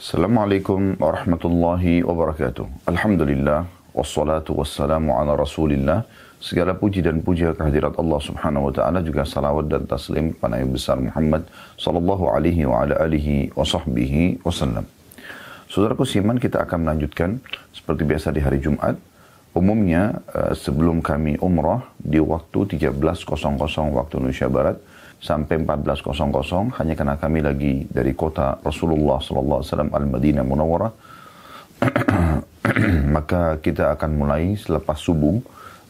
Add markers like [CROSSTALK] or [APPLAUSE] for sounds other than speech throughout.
Assalamualaikum warahmatullahi wabarakatuh. Alhamdulillah wassalatu wassalamu ala Rasulillah. Segala puji dan puja kehadirat Allah Subhanahu wa taala juga salawat dan taslim kepada Nabi besar Muhammad sallallahu alaihi wa ala alihi wa sahbihi wasallam. Saudaraku siman kita akan melanjutkan seperti biasa di hari Jumat. Umumnya eh, sebelum kami umrah di waktu 13.00 waktu Indonesia Barat sampai 14.00 hanya karena kami lagi dari kota Rasulullah SAW Al-Madinah Munawwarah. [CLEARS THROAT] Maka kita akan mulai selepas subuh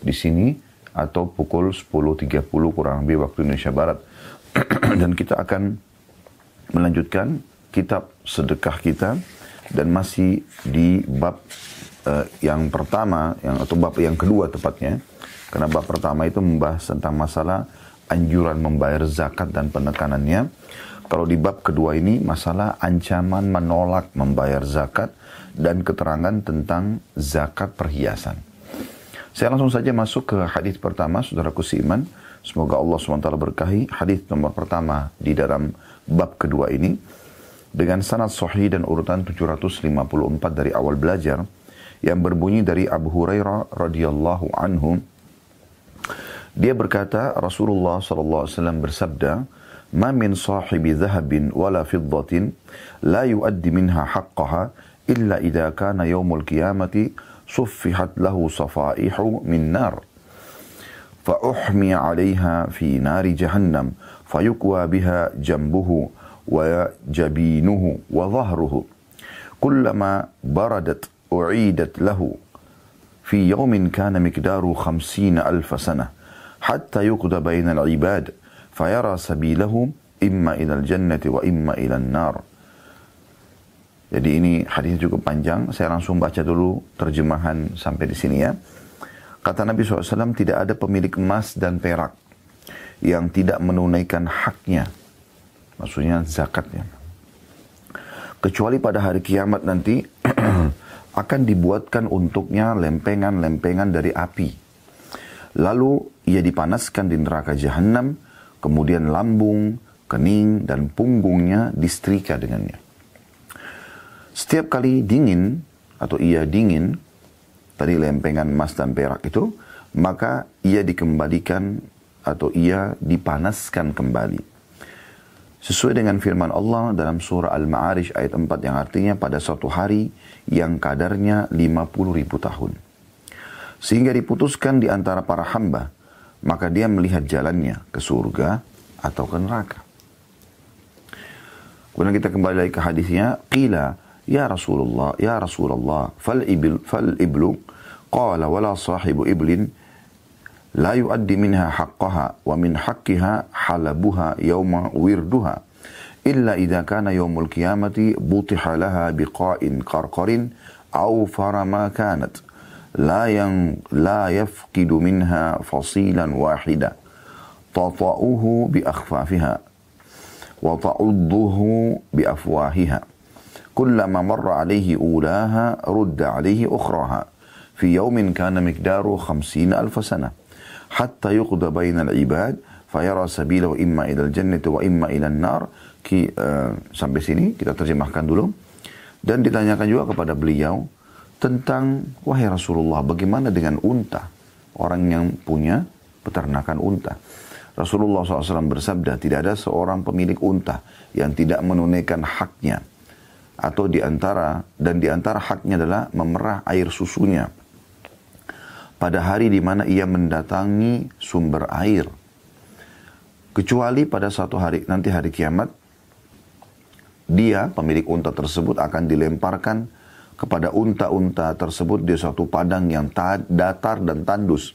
di sini atau pukul 10.30 kurang lebih waktu Indonesia Barat. [CLEARS THROAT] Dan kita akan melanjutkan kitab sedekah kita dan masih di bab uh, yang pertama yang atau bab yang kedua tepatnya. Karena bab pertama itu membahas tentang masalah anjuran membayar zakat dan penekanannya. Kalau di bab kedua ini masalah ancaman menolak membayar zakat dan keterangan tentang zakat perhiasan. Saya langsung saja masuk ke hadis pertama, saudaraku seiman. Semoga Allah SWT berkahi. Hadis nomor pertama di dalam bab kedua ini. Dengan sanad sahih dan urutan 754 dari awal belajar. Yang berbunyi dari Abu Hurairah radhiyallahu anhu dia berkata, Rasulullah SAW bersabda, "Ma min sahibi dhahabin wala fiddatin la yuaddi minha haqqaha illa idza kana yaumul qiyamati suffihat lahu safaihu min nar." فأحمي عليها في نار جهنم فيكوى بها جنبه وجبينه وظهره كلما بردت أعيدت له في يوم كان مقداره خمسين ألف سنة yuqda bainal ibad fayara sabilahum imma ilal jannati wa imma ilal nar. Jadi ini hadis cukup panjang. Saya langsung baca dulu terjemahan sampai di sini ya. Kata Nabi SAW, tidak ada pemilik emas dan perak yang tidak menunaikan haknya. Maksudnya zakatnya. Kecuali pada hari kiamat nanti [CLEARS THROAT] akan dibuatkan untuknya lempengan-lempengan dari api Lalu ia dipanaskan di neraka jahanam, kemudian lambung, kening, dan punggungnya disetrika dengannya. Setiap kali dingin atau ia dingin, tadi lempengan emas dan perak itu, maka ia dikembalikan atau ia dipanaskan kembali. Sesuai dengan firman Allah dalam surah Al-Ma'arij ayat 4 yang artinya pada suatu hari yang kadarnya 50 ribu tahun. Sehingga diputuskan di antara para hamba, maka dia melihat jalannya ke surga atau ke neraka. Kemudian kita kembali lagi ke hadisnya, qila ya Rasulullah, ya Rasulullah, fal ibil fal iblu qala wala sahibu iblin la yuaddi minha haqqaha wa min haqqiha halabuha yawma wirduha illa idza kana yawmul qiyamati butiha laha biqa'in qarqarin aw farama kanat لا ين لا يفقد منها فصيلا واحدا تطأه بأخفافها وتعضه بأفواهها كلما مر عليه أولاها رد عليه أخراها في يوم كان مقداره خمسين ألف سنة حتى يقضى بين العباد فيرى سبيله إما إلى الجنة وإما إلى النار Ki, uh, sampai sini kita terjemahkan dulu dan ditanyakan juga kepada beliau tentang wahai Rasulullah bagaimana dengan unta? Orang yang punya peternakan unta. Rasulullah SAW bersabda tidak ada seorang pemilik unta yang tidak menunaikan haknya. Atau di antara dan di antara haknya adalah memerah air susunya. Pada hari di mana ia mendatangi sumber air. Kecuali pada suatu hari nanti hari kiamat dia pemilik unta tersebut akan dilemparkan kepada unta-unta tersebut di suatu padang yang datar dan tandus,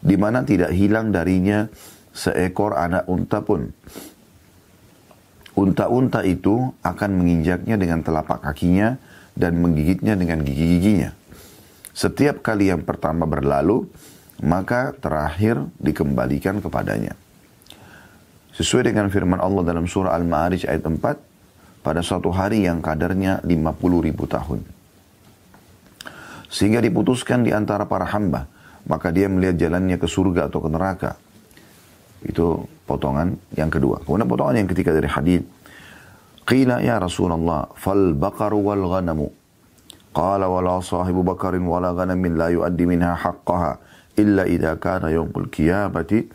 di mana tidak hilang darinya seekor anak unta pun. Unta-unta itu akan menginjaknya dengan telapak kakinya dan menggigitnya dengan gigi-giginya. Setiap kali yang pertama berlalu, maka terakhir dikembalikan kepadanya. Sesuai dengan firman Allah dalam surah Al-Ma'arij ayat 4, pada suatu hari yang kadarnya 50 ribu tahun. Sehingga diputuskan di antara para hamba. Maka dia melihat jalannya ke surga atau ke neraka. Itu potongan yang kedua. Kemudian potongan yang ketiga dari hadis. Qila ya Rasulullah, fal baqaru wal ghanamu. Qala wala sahibu bakarin wala ghanamin la yuaddi minha haqqaha illa idha kana yawmul qiyamati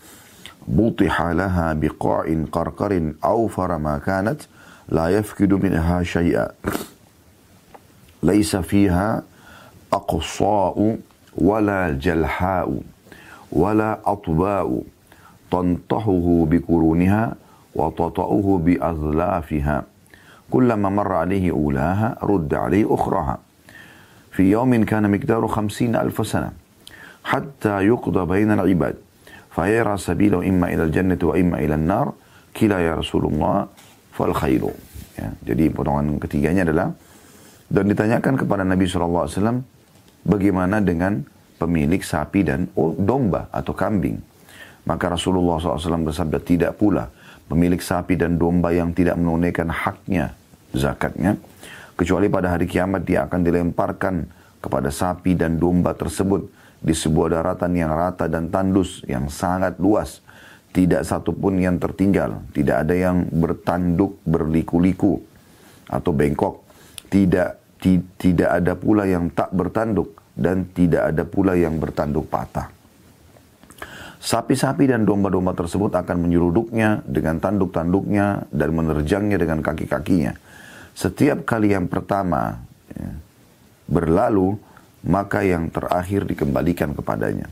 butiha laha biqa'in qarqarin aw farama kanat la yafkidu minha syai'a. Laisa fiha أقصاء ولا جلحاء ولا أطباء تنطحه بقرونها وتطأه بأظلافها كلما مر عليه أولاها رد عليه أخراها في يوم كان مقداره خمسين ألف سنة حتى يقضى بين العباد فيرى سبيله إما إلى الجنة وإما إلى النار كلا يا رسول الله فالخير ya, jadi potongan ketiganya adalah dan ditanyakan kepada Nabi SAW bagaimana dengan pemilik sapi dan domba atau kambing maka Rasulullah SAW bersabda tidak pula pemilik sapi dan domba yang tidak menunaikan haknya zakatnya kecuali pada hari kiamat dia akan dilemparkan kepada sapi dan domba tersebut di sebuah daratan yang rata dan tandus yang sangat luas. Tidak satupun yang tertinggal, tidak ada yang bertanduk berliku-liku atau bengkok. Tidak ti, tidak ada pula yang tak bertanduk dan tidak ada pula yang bertanduk patah. Sapi-sapi dan domba-domba tersebut akan menyeruduknya dengan tanduk-tanduknya dan menerjangnya dengan kaki-kakinya. Setiap kali yang pertama ya, berlalu, maka yang terakhir dikembalikan kepadanya.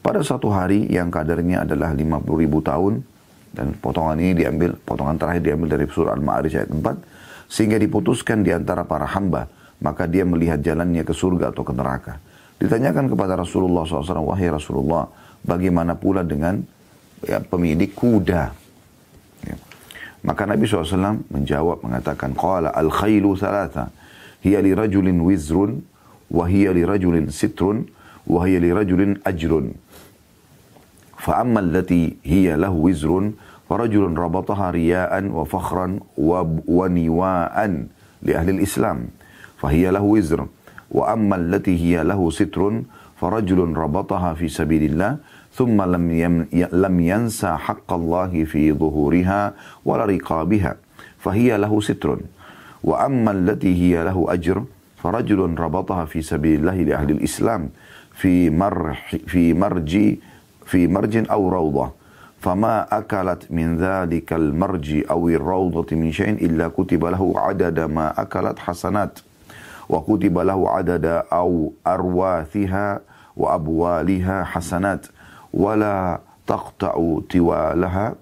Pada suatu hari yang kadarnya adalah 50 ribu tahun, dan potongan ini diambil, potongan terakhir diambil dari surah Al-Ma'arij ayat 4, sehingga diputuskan di antara para hamba, maka dia melihat jalannya ke surga atau ke neraka. Ditanyakan kepada Rasulullah SAW, wahai Rasulullah, bagaimana pula dengan ya, pemilik kuda? Ya. Maka Nabi SAW menjawab, mengatakan, Qala al-khailu thalatha, hiya li rajulin wizrun, وهي لرجل ستر وهي لرجل أجر فأما التي هي له وزر فرجل ربطها رياء وفخرا ونواء لأهل الإسلام فهي له وزر. وأما التي هي له ستر فرجل ربطها في سبيل الله ثم لم لم ينسى حق الله في ظهورها ولا رقابها فهي له ستر. وأما التي هي له أجر فرجل ربطها في سبيل الله لأهل الإسلام في مرح في مرج في مرج أو روضة. فما أكلت من ذلك المرج أو الروضة من شيء إلا كتب له عدد ما أكلت حسنات وكتب له عدد أو أرواثها وأبوالها حسنات ولا تقطع توالها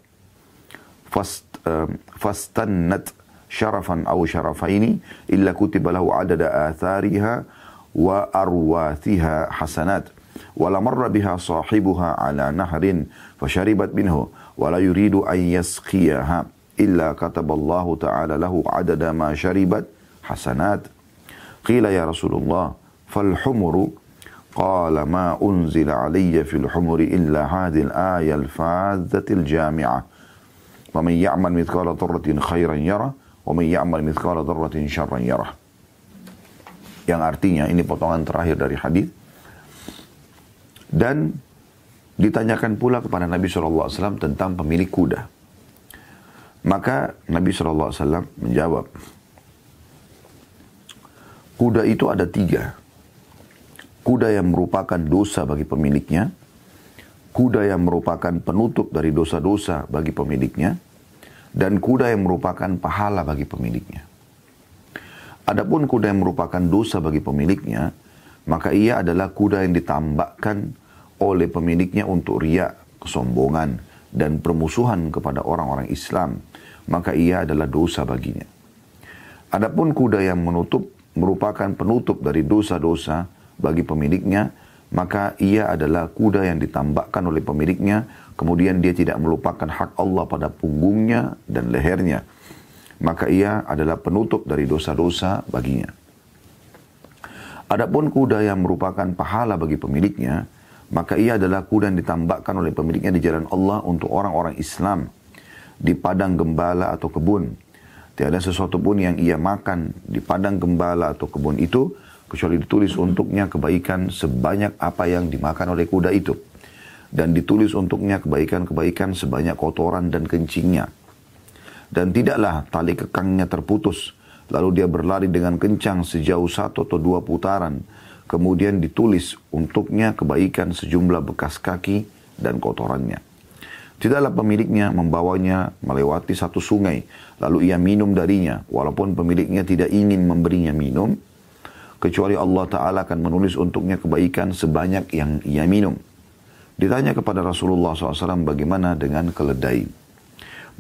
فاستنت شرفا أو شرفين إلا كتب له عدد آثارها وأرواثها حسنات. ولا مر بها صاحبها على نهر Fasyaribat minhu wa la yuridu an yasqiyaha illa kataballahu ta'ala lahu adada ma syaribat hasanat. Qila ya Rasulullah fal humuru qala ma unzila alayya fil humuri illa hadhihi al-aya al-fadhati al-jami'ah. Wa man ya'mal mithqala dharratin khairan yara wa man ya'mal mithqala dharratin yara. Yang artinya ini potongan terakhir dari hadis dan ditanyakan pula kepada Nabi SAW tentang pemilik kuda. Maka Nabi SAW menjawab, Kuda itu ada tiga. Kuda yang merupakan dosa bagi pemiliknya, kuda yang merupakan penutup dari dosa-dosa bagi pemiliknya, dan kuda yang merupakan pahala bagi pemiliknya. Adapun kuda yang merupakan dosa bagi pemiliknya, maka ia adalah kuda yang ditambahkan oleh pemiliknya untuk riak, kesombongan, dan permusuhan kepada orang-orang Islam, maka ia adalah dosa baginya. Adapun kuda yang menutup merupakan penutup dari dosa-dosa bagi pemiliknya, maka ia adalah kuda yang ditambahkan oleh pemiliknya, kemudian dia tidak melupakan hak Allah pada punggungnya dan lehernya. Maka ia adalah penutup dari dosa-dosa baginya. Adapun kuda yang merupakan pahala bagi pemiliknya, maka ia adalah kuda yang ditambahkan oleh pemiliknya di jalan Allah untuk orang-orang Islam di padang gembala atau kebun. Tiada sesuatu pun yang ia makan di padang gembala atau kebun itu kecuali ditulis untuknya kebaikan sebanyak apa yang dimakan oleh kuda itu dan ditulis untuknya kebaikan-kebaikan sebanyak kotoran dan kencingnya Dan tidaklah tali kekangnya terputus. Lalu dia berlari dengan kencang sejauh satu atau dua putaran. Kemudian ditulis untuknya kebaikan sejumlah bekas kaki dan kotorannya. Tidaklah pemiliknya membawanya melewati satu sungai, lalu ia minum darinya, walaupun pemiliknya tidak ingin memberinya minum, kecuali Allah Ta'ala akan menulis untuknya kebaikan sebanyak yang ia minum. Ditanya kepada Rasulullah SAW bagaimana dengan keledai.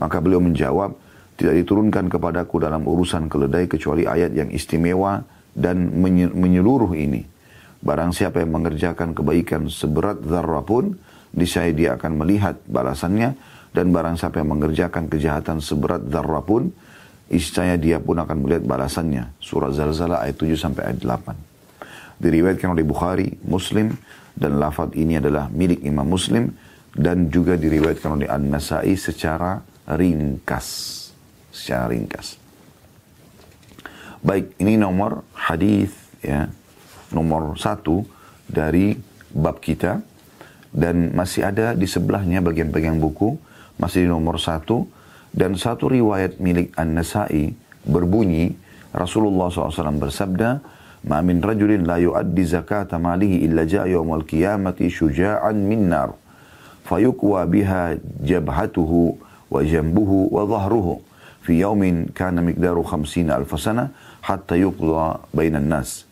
Maka beliau menjawab, tidak diturunkan kepadaku dalam urusan keledai kecuali ayat yang istimewa dan menyeluruh ini. Barang siapa yang mengerjakan kebaikan seberat zarrah pun, niscaya dia akan melihat balasannya. Dan barang siapa yang mengerjakan kejahatan seberat zarrah pun, Iscaya dia pun akan melihat balasannya. Surah Zalzala ayat 7 sampai ayat 8. Diriwayatkan oleh Bukhari, Muslim, dan lafaz ini adalah milik Imam Muslim, dan juga diriwayatkan oleh An-Nasai secara ringkas. Secara ringkas. Baik, ini nomor hadis ya, nomor satu dari bab kita dan masih ada di sebelahnya bagian-bagian buku masih di nomor satu dan satu riwayat milik An-Nasai berbunyi, Rasulullah SAW bersabda, Ma min rajulin la yuaddi zakata malihi illa ja'a yawmal qiyamati syuja'an min nar. Fayukwa biha jabhatuhu wa jambuhu wa zahruhu. Fi yawmin kana miqdaru khamsina alfasana hatta yuqla bainan nas.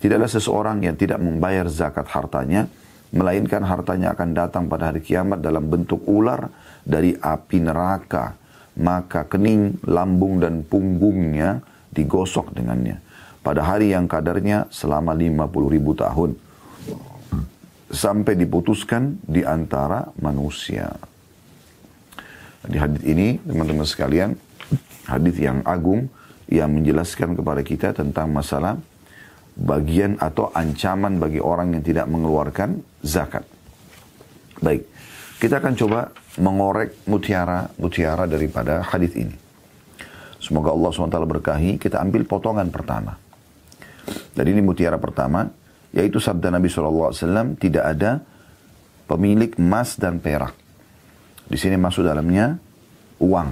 Tidaklah seseorang yang tidak membayar zakat hartanya, melainkan hartanya akan datang pada hari kiamat dalam bentuk ular dari api neraka maka kening, lambung dan punggungnya digosok dengannya. Pada hari yang kadarnya selama 50 ribu tahun. Sampai diputuskan di antara manusia. Di hadis ini, teman-teman sekalian, hadis yang agung yang menjelaskan kepada kita tentang masalah bagian atau ancaman bagi orang yang tidak mengeluarkan zakat. Baik, kita akan coba mengorek mutiara-mutiara daripada hadis ini. Semoga Allah SWT berkahi, kita ambil potongan pertama. Dan ini mutiara pertama, yaitu sabda Nabi SAW, tidak ada pemilik emas dan perak. Di sini masuk dalamnya uang.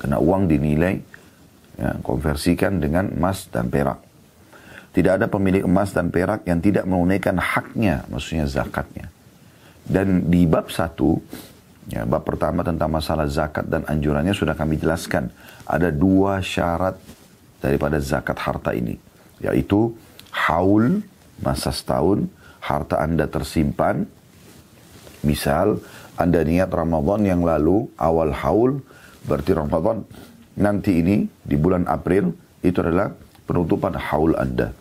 Karena uang dinilai, ya, konversikan dengan emas dan perak. Tidak ada pemilik emas dan perak yang tidak menunaikan haknya, maksudnya zakatnya. Dan di bab satu, ya, bab pertama tentang masalah zakat dan anjurannya sudah kami jelaskan. Ada dua syarat daripada zakat harta ini. Yaitu haul, masa setahun, harta Anda tersimpan. Misal, Anda niat Ramadan yang lalu, awal haul, berarti Ramadan nanti ini, di bulan April, itu adalah penutupan haul Anda.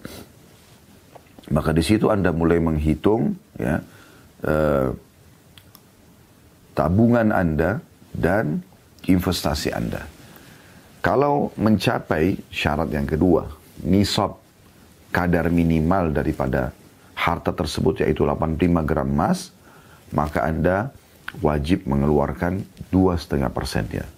Maka di situ Anda mulai menghitung, ya, uh, tabungan Anda dan investasi Anda. Kalau mencapai syarat yang kedua, nisab kadar minimal daripada harta tersebut yaitu 85 gram emas, maka Anda wajib mengeluarkan 2,5 persennya.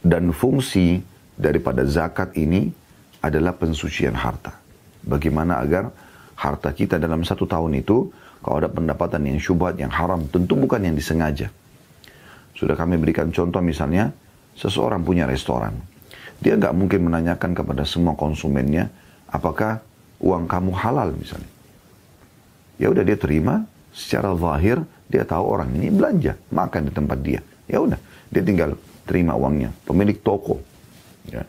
Dan fungsi daripada zakat ini adalah pensucian harta. Bagaimana agar harta kita dalam satu tahun itu kalau ada pendapatan yang syubhat, yang haram, tentu bukan yang disengaja. Sudah kami berikan contoh misalnya, seseorang punya restoran. Dia nggak mungkin menanyakan kepada semua konsumennya, apakah uang kamu halal misalnya. Ya udah dia terima, secara zahir dia tahu orang ini belanja, makan di tempat dia. Ya udah, dia tinggal terima uangnya. Pemilik toko. Ya.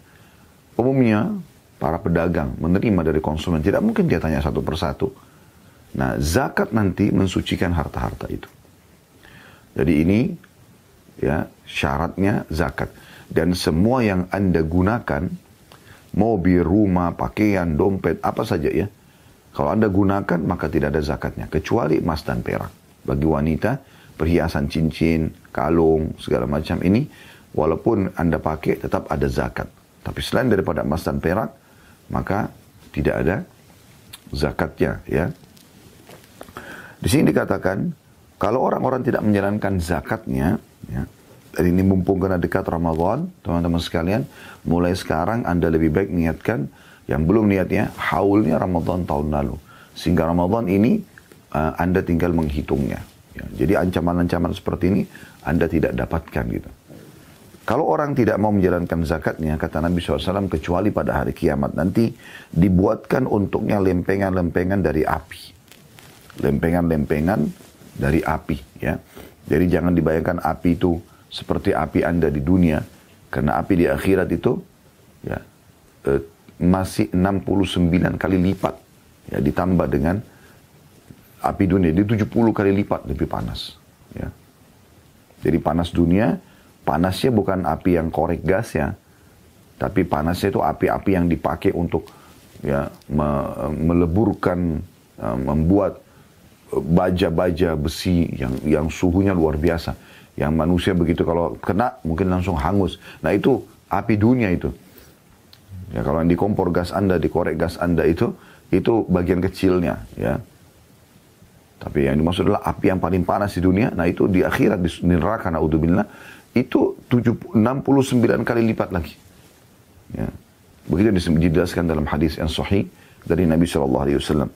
Umumnya para pedagang menerima dari konsumen tidak mungkin dia tanya satu persatu Nah, zakat nanti mensucikan harta-harta itu. Jadi ini ya syaratnya zakat dan semua yang Anda gunakan mobil, rumah, pakaian, dompet, apa saja ya. Kalau Anda gunakan maka tidak ada zakatnya kecuali emas dan perak. Bagi wanita perhiasan cincin, kalung, segala macam ini walaupun Anda pakai tetap ada zakat. Tapi selain daripada emas dan perak maka tidak ada zakatnya ya. Di sini dikatakan, kalau orang-orang tidak menjalankan zakatnya, ya, dan ini mumpung kena dekat Ramadan, teman-teman sekalian, mulai sekarang Anda lebih baik niatkan, yang belum niatnya, haulnya Ramadan tahun lalu. Sehingga Ramadan ini, uh, Anda tinggal menghitungnya. Ya, jadi ancaman-ancaman seperti ini, Anda tidak dapatkan gitu. Kalau orang tidak mau menjalankan zakatnya, kata Nabi SAW, kecuali pada hari kiamat nanti, dibuatkan untuknya lempengan-lempengan dari api. Lempengan-lempengan dari api. ya. Jadi jangan dibayangkan api itu seperti api Anda di dunia. Karena api di akhirat itu ya eh, masih 69 kali lipat. Ya, ditambah dengan api dunia. Di 70 kali lipat lebih panas. Ya. Jadi panas dunia Panasnya bukan api yang korek gas ya, tapi panasnya itu api-api yang dipakai untuk ya me meleburkan, uh, membuat baja-baja besi yang yang suhunya luar biasa. Yang manusia begitu kalau kena mungkin langsung hangus. Nah itu api dunia itu. Ya kalau yang di kompor gas Anda, di korek gas Anda itu, itu bagian kecilnya ya. Tapi yang dimaksud adalah api yang paling panas di dunia. Nah itu di akhirat di neraka naudzubillah itu 69 kali lipat lagi. Ya. Begitu dijelaskan dalam hadis yang sahih dari Nabi Shallallahu Alaihi Wasallam.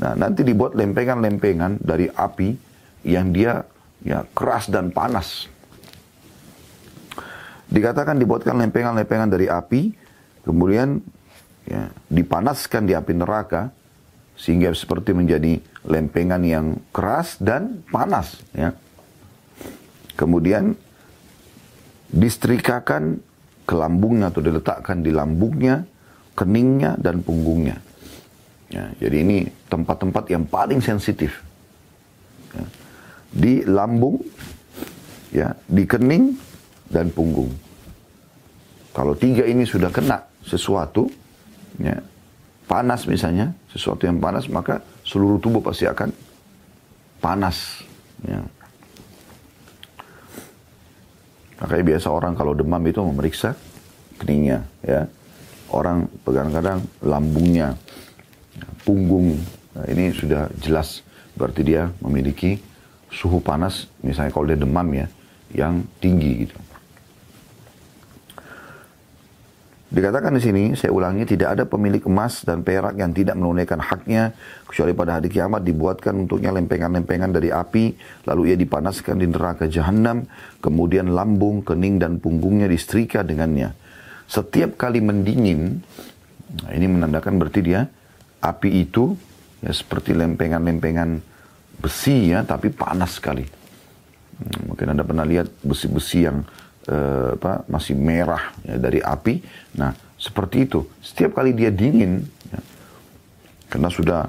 Nah nanti dibuat lempengan-lempengan dari api yang dia ya keras dan panas. Dikatakan dibuatkan lempengan-lempengan dari api, kemudian ya, dipanaskan di api neraka sehingga seperti menjadi lempengan yang keras dan panas. Ya. Kemudian distrikakan ke lambungnya atau diletakkan di lambungnya, keningnya dan punggungnya. Ya, jadi ini tempat-tempat yang paling sensitif. Ya. Di lambung, ya, di kening dan punggung. Kalau tiga ini sudah kena sesuatu, ya, panas misalnya, sesuatu yang panas, maka seluruh tubuh pasti akan panas. Ya. Makanya biasa orang kalau demam itu memeriksa keningnya, ya. Orang kadang-kadang lambungnya, punggung. Nah, ini sudah jelas berarti dia memiliki suhu panas, misalnya kalau dia demam ya, yang tinggi gitu. Dikatakan di sini, saya ulangi, tidak ada pemilik emas dan perak yang tidak menunaikan haknya, kecuali pada hari kiamat dibuatkan untuknya lempengan-lempengan dari api, lalu ia dipanaskan di neraka jahanam, kemudian lambung, kening, dan punggungnya disetrika dengannya. Setiap kali mendingin, nah ini menandakan berarti dia, api itu ya seperti lempengan-lempengan besi ya, tapi panas sekali. Hmm, mungkin Anda pernah lihat besi-besi yang uh, apa, masih merah ya, dari api. Nah, seperti itu. Setiap kali dia dingin, ya, karena sudah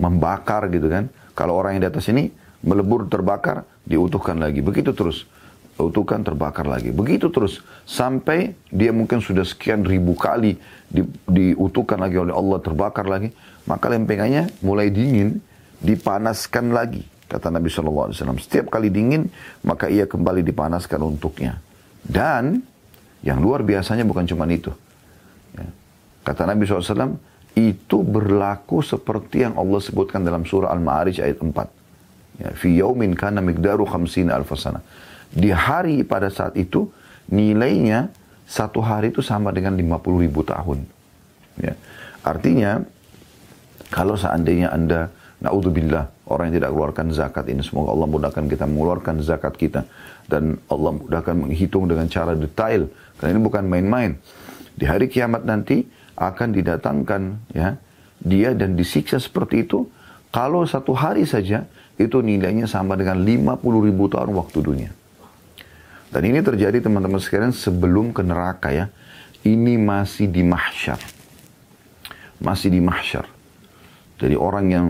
membakar gitu kan. Kalau orang yang di atas ini melebur terbakar, diutuhkan lagi. Begitu terus. Utuhkan terbakar lagi. Begitu terus. Sampai dia mungkin sudah sekian ribu kali di, diutuhkan lagi oleh Allah, terbakar lagi. Maka lempengannya mulai dingin, dipanaskan lagi. Kata Nabi SAW. Setiap kali dingin, maka ia kembali dipanaskan untuknya. Dan yang luar biasanya bukan cuma itu. Ya. Kata Nabi SAW, itu berlaku seperti yang Allah sebutkan dalam surah Al-Ma'arij ayat 4. Ya, Fi yaumin kana migdaru khamsina alfasana. Di hari pada saat itu, nilainya satu hari itu sama dengan 50 ribu tahun. Ya. Artinya, kalau seandainya Anda, na'udzubillah, orang yang tidak keluarkan zakat ini, semoga Allah mudahkan kita mengeluarkan zakat kita dan Allah mudahkan menghitung dengan cara detail karena ini bukan main-main. Di hari kiamat nanti akan didatangkan ya dia dan disiksa seperti itu kalau satu hari saja itu nilainya sama dengan 50 ribu tahun waktu dunia. Dan ini terjadi teman-teman sekalian sebelum ke neraka ya. Ini masih di mahsyar. Masih di mahsyar. Jadi orang yang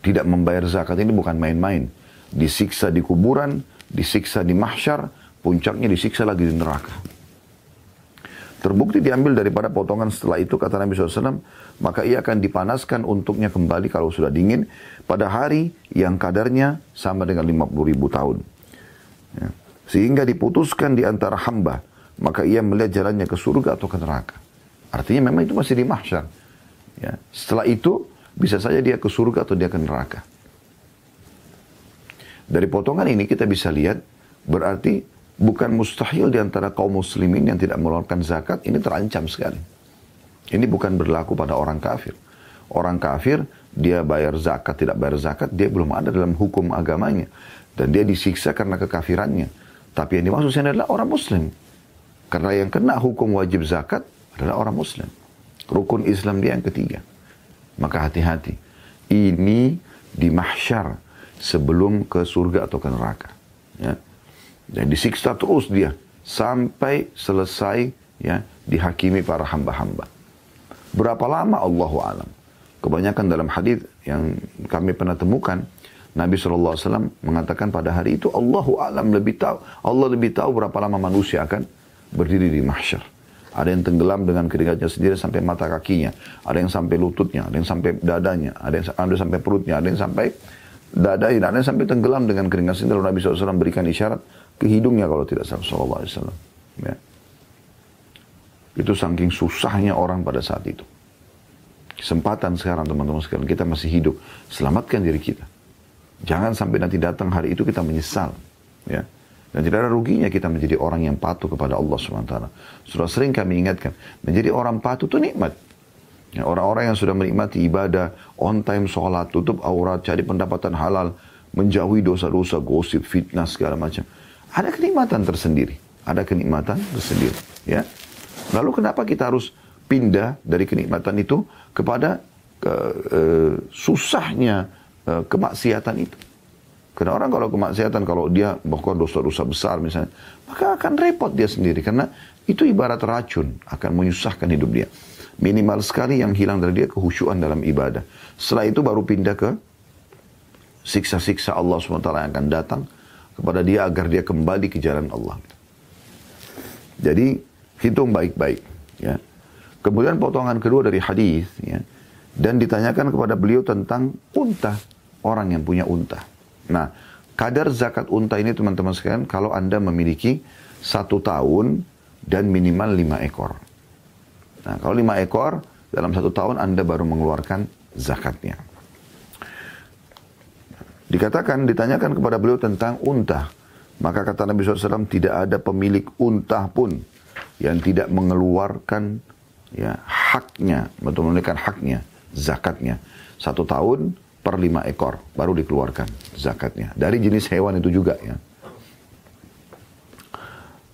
tidak membayar zakat ini bukan main-main. Disiksa di kuburan, disiksa di mahsyar, puncaknya disiksa lagi di neraka. Terbukti diambil daripada potongan setelah itu kata Nabi SAW, maka ia akan dipanaskan untuknya kembali kalau sudah dingin pada hari yang kadarnya sama dengan 50 ribu tahun. Ya. Sehingga diputuskan di antara hamba, maka ia melihat jalannya ke surga atau ke neraka. Artinya memang itu masih di mahsyar. Ya. Setelah itu bisa saja dia ke surga atau dia ke neraka. Dari potongan ini kita bisa lihat berarti bukan mustahil di antara kaum muslimin yang tidak mengeluarkan zakat ini terancam sekali. Ini bukan berlaku pada orang kafir. Orang kafir dia bayar zakat tidak bayar zakat dia belum ada dalam hukum agamanya dan dia disiksa karena kekafirannya. Tapi yang dimaksud sini adalah orang muslim. Karena yang kena hukum wajib zakat adalah orang muslim. Rukun Islam dia yang ketiga. Maka hati-hati. Ini di mahsyar sebelum ke surga atau ke neraka. Ya. Dan disiksa terus dia sampai selesai ya dihakimi para hamba-hamba. Berapa lama Allahu alam. Kebanyakan dalam hadis yang kami pernah temukan Nabi SAW mengatakan pada hari itu Allahu alam lebih tahu Allah lebih tahu berapa lama manusia akan berdiri di mahsyar. Ada yang tenggelam dengan keringatnya sendiri sampai mata kakinya. Ada yang sampai lututnya, ada yang sampai dadanya, ada yang ada sampai perutnya, ada yang sampai dadanya, ada yang sampai tenggelam dengan keringat sendiri. Lalu Nabi SAW berikan isyarat ke hidungnya kalau tidak salah SAW. Ya. Itu saking susahnya orang pada saat itu. Kesempatan sekarang teman-teman sekalian kita masih hidup. Selamatkan diri kita. Jangan sampai nanti datang hari itu kita menyesal. Ya. Dan tidak ada ruginya kita menjadi orang yang patuh kepada Allah SWT. Sudah sering kami ingatkan, menjadi orang patuh itu nikmat. Ya, orang-orang yang sudah menikmati ibadah, on time sholat, tutup aurat, cari pendapatan halal, menjauhi dosa-dosa, gosip, fitnah, segala macam. Ada kenikmatan tersendiri. Ada kenikmatan tersendiri. Ya. Lalu kenapa kita harus pindah dari kenikmatan itu kepada ke, uh, susahnya uh, kemaksiatan itu? Karena orang kalau kemaksiatan, kalau dia melakukan dosa-dosa besar misalnya, maka akan repot dia sendiri. Karena itu ibarat racun, akan menyusahkan hidup dia. Minimal sekali yang hilang dari dia kehusuan dalam ibadah. Setelah itu baru pindah ke siksa-siksa Allah SWT yang akan datang kepada dia agar dia kembali ke jalan Allah. Jadi hitung baik-baik. Ya. Kemudian potongan kedua dari hadis ya, dan ditanyakan kepada beliau tentang unta, orang yang punya unta. Nah, kadar zakat unta ini teman-teman sekalian, kalau Anda memiliki satu tahun dan minimal lima ekor. Nah, kalau lima ekor, dalam satu tahun Anda baru mengeluarkan zakatnya. Dikatakan, ditanyakan kepada beliau tentang unta. Maka kata Nabi SAW, tidak ada pemilik unta pun yang tidak mengeluarkan ya haknya, betul menunaikan haknya, zakatnya. Satu tahun per lima ekor baru dikeluarkan zakatnya dari jenis hewan itu juga ya.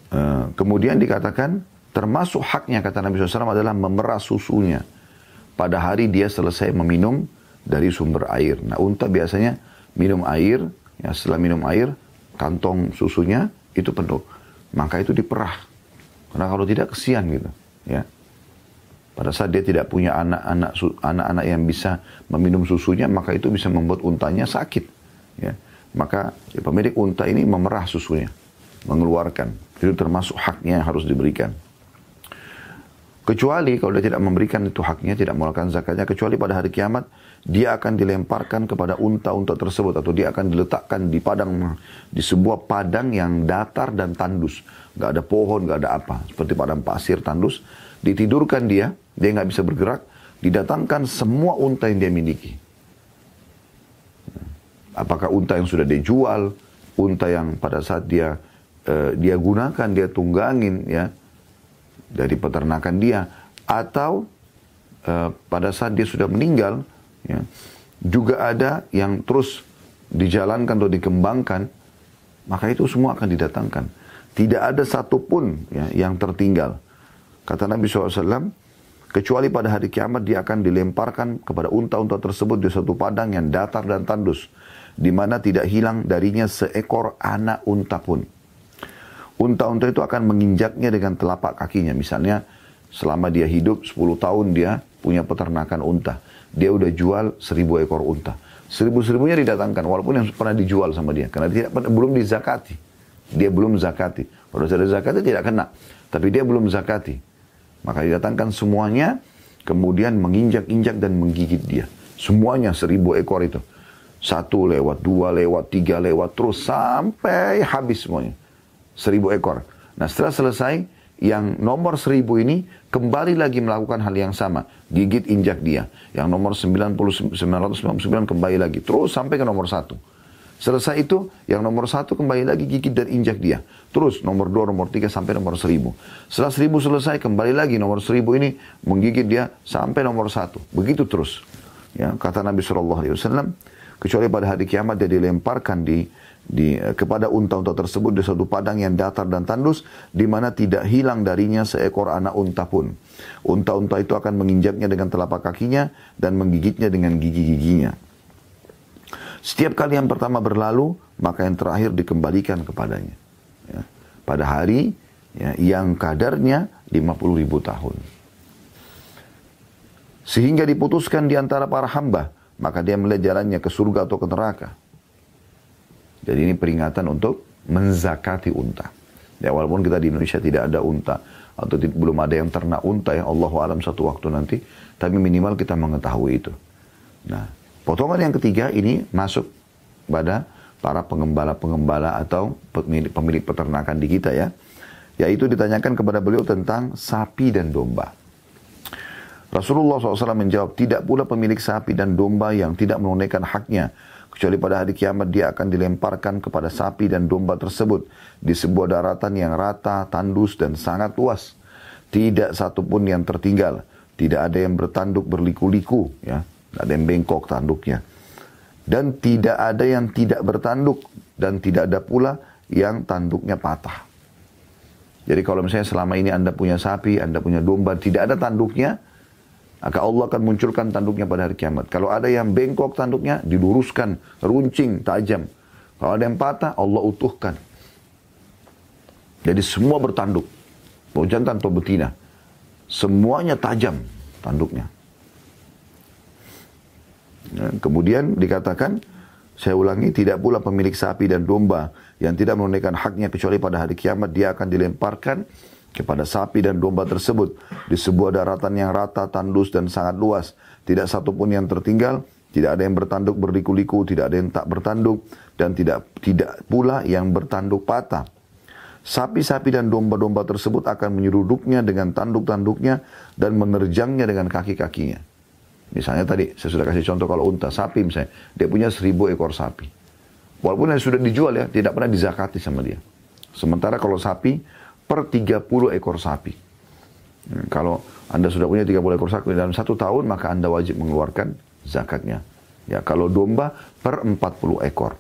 Uh, kemudian dikatakan termasuk haknya kata Nabi SAW adalah memerah susunya pada hari dia selesai meminum dari sumber air. Nah unta biasanya minum air, ya setelah minum air kantong susunya itu penuh, maka itu diperah. Karena kalau tidak kesian gitu, ya. Pada saat dia tidak punya anak-anak anak-anak yang bisa meminum susunya, maka itu bisa membuat untanya sakit. Ya. Maka ya, pemilik unta ini memerah susunya, mengeluarkan. Itu termasuk haknya yang harus diberikan. Kecuali kalau dia tidak memberikan itu haknya, tidak mengeluarkan zakatnya, kecuali pada hari kiamat, dia akan dilemparkan kepada unta-unta tersebut atau dia akan diletakkan di padang di sebuah padang yang datar dan tandus, nggak ada pohon, nggak ada apa, seperti padang pasir tandus, ditidurkan dia, dia nggak bisa bergerak, didatangkan semua unta yang dia miliki. Apakah unta yang sudah dijual, unta yang pada saat dia uh, dia gunakan, dia tunggangin ya dari peternakan dia, atau uh, pada saat dia sudah meninggal, ya, juga ada yang terus dijalankan atau dikembangkan, maka itu semua akan didatangkan. Tidak ada satupun ya, yang tertinggal. Kata Nabi SAW, Kecuali pada hari kiamat dia akan dilemparkan kepada unta-unta tersebut di satu padang yang datar dan tandus. Di mana tidak hilang darinya seekor anak unta pun. Unta-unta itu akan menginjaknya dengan telapak kakinya. Misalnya selama dia hidup 10 tahun dia punya peternakan unta. Dia udah jual seribu ekor unta. Seribu-seribunya didatangkan walaupun yang pernah dijual sama dia. Karena dia belum dizakati. Dia belum zakati. Kalau sudah zakati tidak kena. Tapi dia belum zakati. Maka didatangkan semuanya, kemudian menginjak-injak dan menggigit dia. Semuanya seribu ekor itu. Satu lewat, dua lewat, tiga lewat, terus sampai habis semuanya. Seribu ekor. Nah setelah selesai, yang nomor seribu ini kembali lagi melakukan hal yang sama. Gigit injak dia. Yang nomor 90, 999 kembali lagi. Terus sampai ke nomor satu. Selesai itu, yang nomor satu kembali lagi gigit dan injak dia. Terus nomor dua, nomor tiga, sampai nomor seribu. Setelah seribu selesai, kembali lagi nomor seribu ini menggigit dia sampai nomor satu. Begitu terus. Ya, kata Nabi SAW, kecuali pada hari kiamat dia dilemparkan di di, eh, kepada unta-unta tersebut di suatu padang yang datar dan tandus di mana tidak hilang darinya seekor anak unta pun. Unta-unta itu akan menginjaknya dengan telapak kakinya dan menggigitnya dengan gigi-giginya. Setiap kali yang pertama berlalu, maka yang terakhir dikembalikan kepadanya. Ya. Pada hari ya, yang kadarnya 50 ribu tahun. Sehingga diputuskan di antara para hamba, maka dia melihat jalannya ke surga atau ke neraka. Jadi ini peringatan untuk menzakati unta. Ya walaupun kita di Indonesia tidak ada unta atau belum ada yang ternak unta ya Allah alam satu waktu nanti, tapi minimal kita mengetahui itu. Nah, potongan yang ketiga ini masuk pada para pengembala-pengembala atau pemilik, pemilik peternakan di kita ya. Yaitu ditanyakan kepada beliau tentang sapi dan domba. Rasulullah SAW menjawab, tidak pula pemilik sapi dan domba yang tidak menunaikan haknya Kecuali pada hari kiamat dia akan dilemparkan kepada sapi dan domba tersebut di sebuah daratan yang rata, tandus, dan sangat luas. Tidak satupun yang tertinggal. Tidak ada yang bertanduk berliku-liku. Ya. Tidak ada yang bengkok tanduknya. Dan tidak ada yang tidak bertanduk. Dan tidak ada pula yang tanduknya patah. Jadi kalau misalnya selama ini Anda punya sapi, Anda punya domba, tidak ada tanduknya, maka Allah akan munculkan tanduknya pada hari kiamat. Kalau ada yang bengkok tanduknya, diluruskan, runcing, tajam. Kalau ada yang patah, Allah utuhkan. Jadi semua bertanduk. Mau jantan atau betina. Semuanya tajam tanduknya. Ya, kemudian dikatakan, saya ulangi, tidak pula pemilik sapi dan domba yang tidak menunaikan haknya kecuali pada hari kiamat dia akan dilemparkan kepada sapi dan domba tersebut di sebuah daratan yang rata, tandus dan sangat luas. Tidak satupun yang tertinggal, tidak ada yang bertanduk berliku-liku, tidak ada yang tak bertanduk dan tidak tidak pula yang bertanduk patah. Sapi-sapi dan domba-domba tersebut akan menyeruduknya dengan tanduk-tanduknya dan menerjangnya dengan kaki-kakinya. Misalnya tadi saya sudah kasih contoh kalau unta, sapi misalnya, dia punya seribu ekor sapi. Walaupun yang sudah dijual ya, tidak pernah dizakati sama dia. Sementara kalau sapi, per 30 ekor sapi. Hmm, kalau Anda sudah punya 30 ekor sapi dalam satu tahun, maka Anda wajib mengeluarkan zakatnya. Ya, kalau domba per 40 ekor.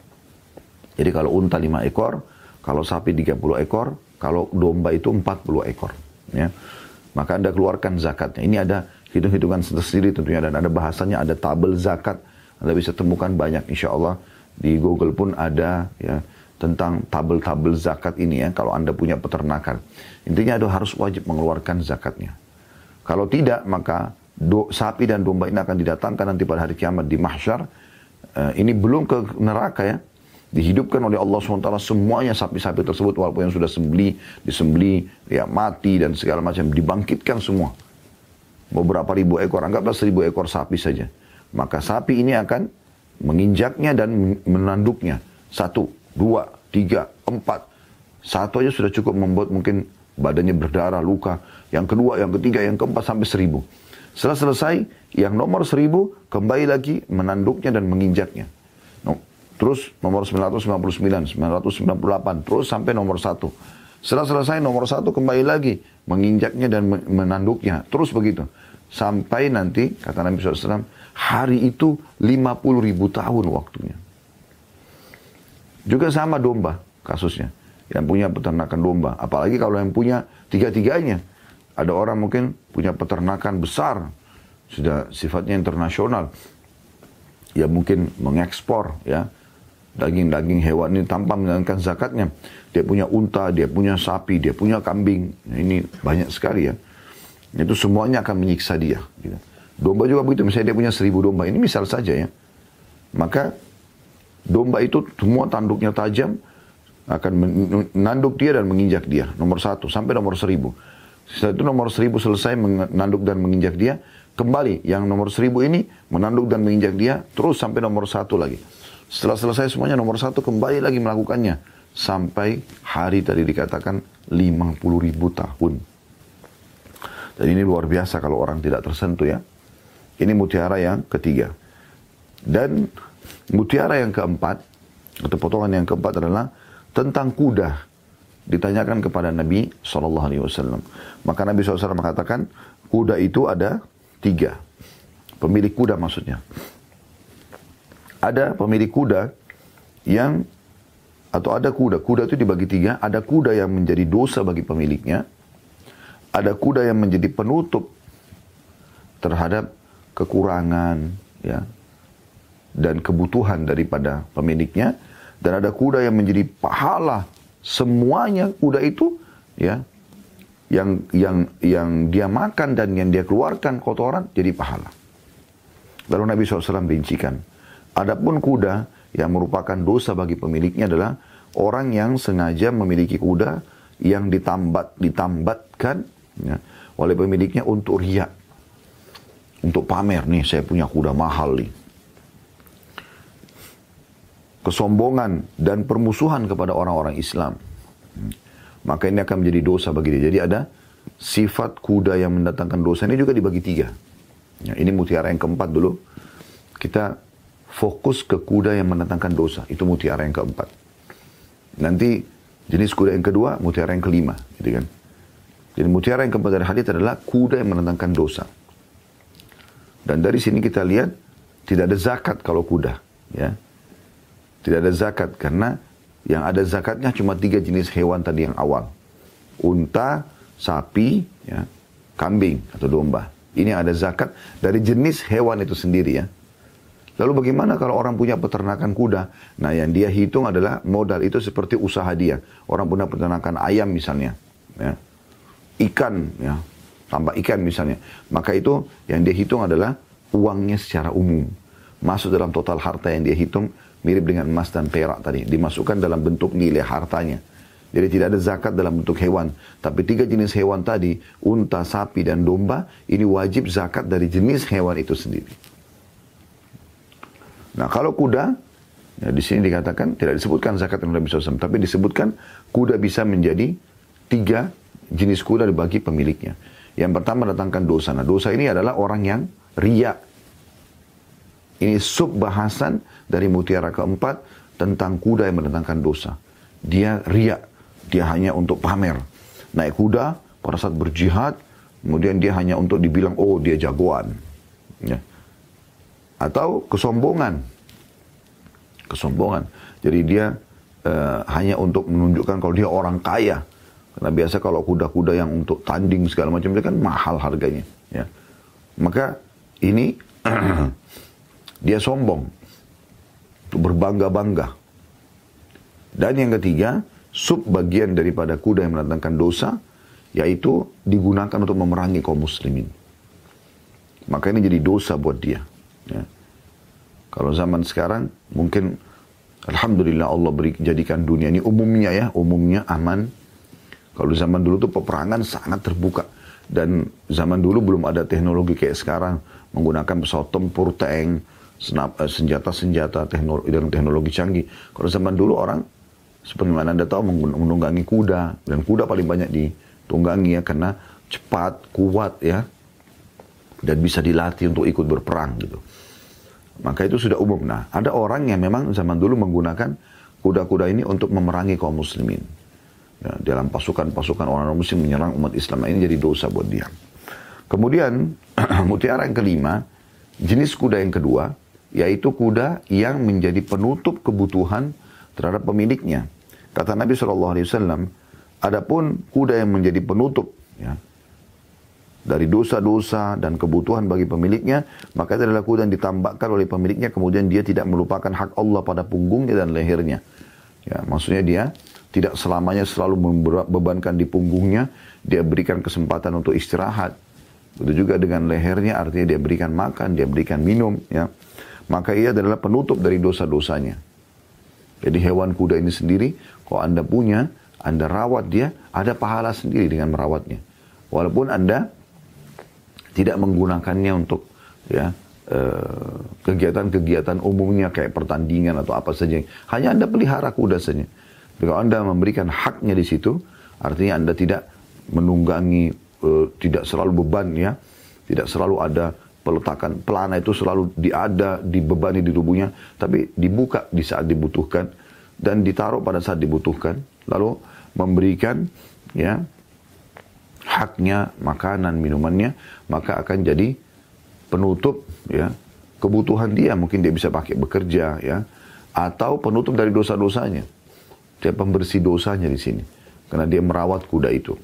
Jadi kalau unta 5 ekor, kalau sapi 30 ekor, kalau domba itu 40 ekor. Ya. Maka Anda keluarkan zakatnya. Ini ada hitung-hitungan sendiri tentunya dan ada bahasanya, ada tabel zakat. Anda bisa temukan banyak insya Allah di Google pun ada ya tentang tabel-tabel zakat ini ya kalau Anda punya peternakan. Intinya ada harus wajib mengeluarkan zakatnya. Kalau tidak maka do, sapi dan domba ini akan didatangkan nanti pada hari kiamat di mahsyar. Uh, ini belum ke neraka ya. Dihidupkan oleh Allah SWT semuanya sapi-sapi tersebut walaupun yang sudah sembeli, disembeli, ya mati dan segala macam dibangkitkan semua. Beberapa ribu ekor, anggaplah seribu ekor sapi saja. Maka sapi ini akan menginjaknya dan menanduknya. Satu, dua, tiga, empat. Satu aja sudah cukup membuat mungkin badannya berdarah, luka. Yang kedua, yang ketiga, yang keempat sampai seribu. Setelah selesai, yang nomor seribu kembali lagi menanduknya dan menginjaknya. Terus nomor 999, 998, terus sampai nomor satu. Setelah selesai nomor satu kembali lagi menginjaknya dan menanduknya. Terus begitu. Sampai nanti, kata Nabi SAW, hari itu 50 ribu tahun waktunya. Juga sama domba kasusnya. Yang punya peternakan domba. Apalagi kalau yang punya tiga-tiganya. Ada orang mungkin punya peternakan besar. Sudah sifatnya internasional. Ya mungkin mengekspor ya. Daging-daging hewan ini tanpa menjalankan zakatnya. Dia punya unta, dia punya sapi, dia punya kambing. Nah, ini banyak sekali ya. Itu semuanya akan menyiksa dia. Gitu. Domba juga begitu. Misalnya dia punya seribu domba. Ini misal saja ya. Maka Domba itu semua tanduknya tajam, akan menanduk dia dan menginjak dia. Nomor satu sampai nomor seribu. Setelah itu nomor seribu selesai menanduk dan menginjak dia, kembali yang nomor seribu ini menanduk dan menginjak dia, terus sampai nomor satu lagi. Setelah selesai semuanya nomor satu kembali lagi melakukannya. Sampai hari tadi dikatakan 50 ribu tahun. Dan ini luar biasa kalau orang tidak tersentuh ya. Ini mutiara yang ketiga. Dan Mutiara yang keempat, atau potongan yang keempat adalah tentang kuda. Ditanyakan kepada Nabi SAW. Maka Nabi SAW mengatakan, kuda itu ada tiga. Pemilik kuda maksudnya. Ada pemilik kuda yang atau ada kuda. Kuda itu dibagi tiga. Ada kuda yang menjadi dosa bagi pemiliknya. Ada kuda yang menjadi penutup terhadap kekurangan ya dan kebutuhan daripada pemiliknya dan ada kuda yang menjadi pahala semuanya kuda itu ya yang yang yang dia makan dan yang dia keluarkan kotoran jadi pahala. Lalu Nabi SAW rincikan, adapun kuda yang merupakan dosa bagi pemiliknya adalah orang yang sengaja memiliki kuda yang ditambat ditambatkan ya, oleh pemiliknya untuk riak. Untuk pamer nih saya punya kuda mahal nih. Kesombongan dan permusuhan kepada orang-orang Islam. Maka ini akan menjadi dosa bagi dia. Jadi ada sifat kuda yang mendatangkan dosa ini juga dibagi tiga. Ya, ini mutiara yang keempat dulu. Kita fokus ke kuda yang mendatangkan dosa. Itu mutiara yang keempat. Nanti jenis kuda yang kedua, mutiara yang kelima. Gitu kan. Jadi mutiara yang keempat dari hadis adalah kuda yang menentangkan dosa. Dan dari sini kita lihat tidak ada zakat kalau kuda, ya. Tidak ada zakat karena yang ada zakatnya cuma tiga jenis hewan tadi yang awal. Unta, sapi, ya, kambing atau domba. Ini ada zakat dari jenis hewan itu sendiri ya. Lalu bagaimana kalau orang punya peternakan kuda? Nah yang dia hitung adalah modal itu seperti usaha dia. Orang punya peternakan ayam misalnya. Ya. Ikan ya. Tambah ikan misalnya. Maka itu yang dia hitung adalah uangnya secara umum. Masuk dalam total harta yang dia hitung mirip dengan emas dan perak tadi. Dimasukkan dalam bentuk nilai hartanya. Jadi tidak ada zakat dalam bentuk hewan. Tapi tiga jenis hewan tadi unta sapi dan domba ini wajib zakat dari jenis hewan itu sendiri nah kalau kuda ya di sini dikatakan tidak disebutkan zakat yang Nabi SAW tapi disebutkan kuda bisa menjadi tiga jenis kuda dibagi pemiliknya. Yang pertama datangkan dosa. Nah dosa ini adalah orang yang ria. Ini sub bahasan dari mutiara keempat tentang kuda yang mendatangkan dosa. Dia ria. Dia hanya untuk pamer. Naik kuda pada saat berjihad. Kemudian dia hanya untuk dibilang, oh dia jagoan. Ya. Atau kesombongan. Kesombongan. Jadi dia uh, hanya untuk menunjukkan kalau dia orang kaya karena biasa kalau kuda-kuda yang untuk tanding segala macam itu kan mahal harganya. Ya. Maka ini [CLEARS THROAT] dia sombong. Berbangga-bangga. Dan yang ketiga, sub bagian daripada kuda yang mendatangkan dosa, yaitu digunakan untuk memerangi kaum muslimin. Maka ini jadi dosa buat dia. Ya. Kalau zaman sekarang, mungkin Alhamdulillah Allah beri, jadikan dunia ini umumnya ya, umumnya aman, kalau zaman dulu tuh peperangan sangat terbuka. Dan zaman dulu belum ada teknologi kayak sekarang. Menggunakan pesawat tempur, tank, eh, senjata-senjata teknologi, dan teknologi canggih. Kalau zaman dulu orang, seperti mana Anda tahu, menunggangi kuda. Dan kuda paling banyak ditunggangi ya, karena cepat, kuat ya. Dan bisa dilatih untuk ikut berperang gitu. Maka itu sudah umum. Nah, ada orang yang memang zaman dulu menggunakan kuda-kuda ini untuk memerangi kaum muslimin ya, dalam pasukan-pasukan orang muslim menyerang umat Islam ini jadi dosa buat dia. Kemudian [CLEARS THROAT] mutiara yang kelima, jenis kuda yang kedua, yaitu kuda yang menjadi penutup kebutuhan terhadap pemiliknya. Kata Nabi SAW, adapun kuda yang menjadi penutup ya, dari dosa-dosa dan kebutuhan bagi pemiliknya, maka itu adalah kuda yang ditambahkan oleh pemiliknya, kemudian dia tidak melupakan hak Allah pada punggungnya dan lehernya. Ya, maksudnya dia tidak selamanya selalu membebankan di punggungnya, dia berikan kesempatan untuk istirahat. Begitu juga dengan lehernya, artinya dia berikan makan, dia berikan minum, ya. Maka ia adalah penutup dari dosa-dosanya. Jadi hewan kuda ini sendiri, kalau Anda punya, Anda rawat dia, ada pahala sendiri dengan merawatnya. Walaupun Anda tidak menggunakannya untuk ya eh, kegiatan-kegiatan umumnya kayak pertandingan atau apa saja. Hanya Anda pelihara kuda saja. Kalau Anda memberikan haknya di situ, artinya Anda tidak menunggangi, uh, tidak selalu beban ya, tidak selalu ada peletakan pelana itu selalu diada, dibebani di tubuhnya, tapi dibuka di saat dibutuhkan dan ditaruh pada saat dibutuhkan, lalu memberikan ya haknya makanan minumannya, maka akan jadi penutup ya kebutuhan dia mungkin dia bisa pakai bekerja ya atau penutup dari dosa-dosanya dia pembersih dosanya di sini. Karena dia merawat kuda itu.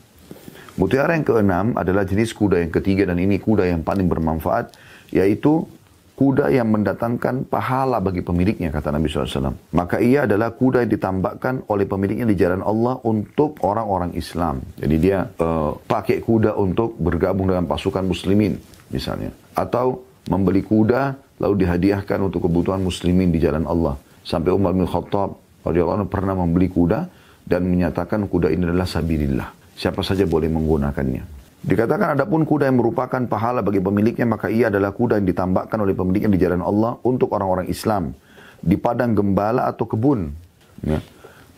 Mutiara yang keenam adalah jenis kuda yang ketiga dan ini kuda yang paling bermanfaat yaitu kuda yang mendatangkan pahala bagi pemiliknya kata Nabi SAW. Maka ia adalah kuda yang ditambahkan oleh pemiliknya di jalan Allah untuk orang-orang Islam. Jadi dia uh, pakai kuda untuk bergabung dengan pasukan muslimin misalnya. Atau membeli kuda lalu dihadiahkan untuk kebutuhan muslimin di jalan Allah. Sampai Umar bin Khattab radhiyallahu pernah membeli kuda dan menyatakan kuda ini adalah sabilillah. Siapa saja boleh menggunakannya. Dikatakan adapun kuda yang merupakan pahala bagi pemiliknya maka ia adalah kuda yang ditambahkan oleh pemiliknya di jalan Allah untuk orang-orang Islam di padang gembala atau kebun. Ya.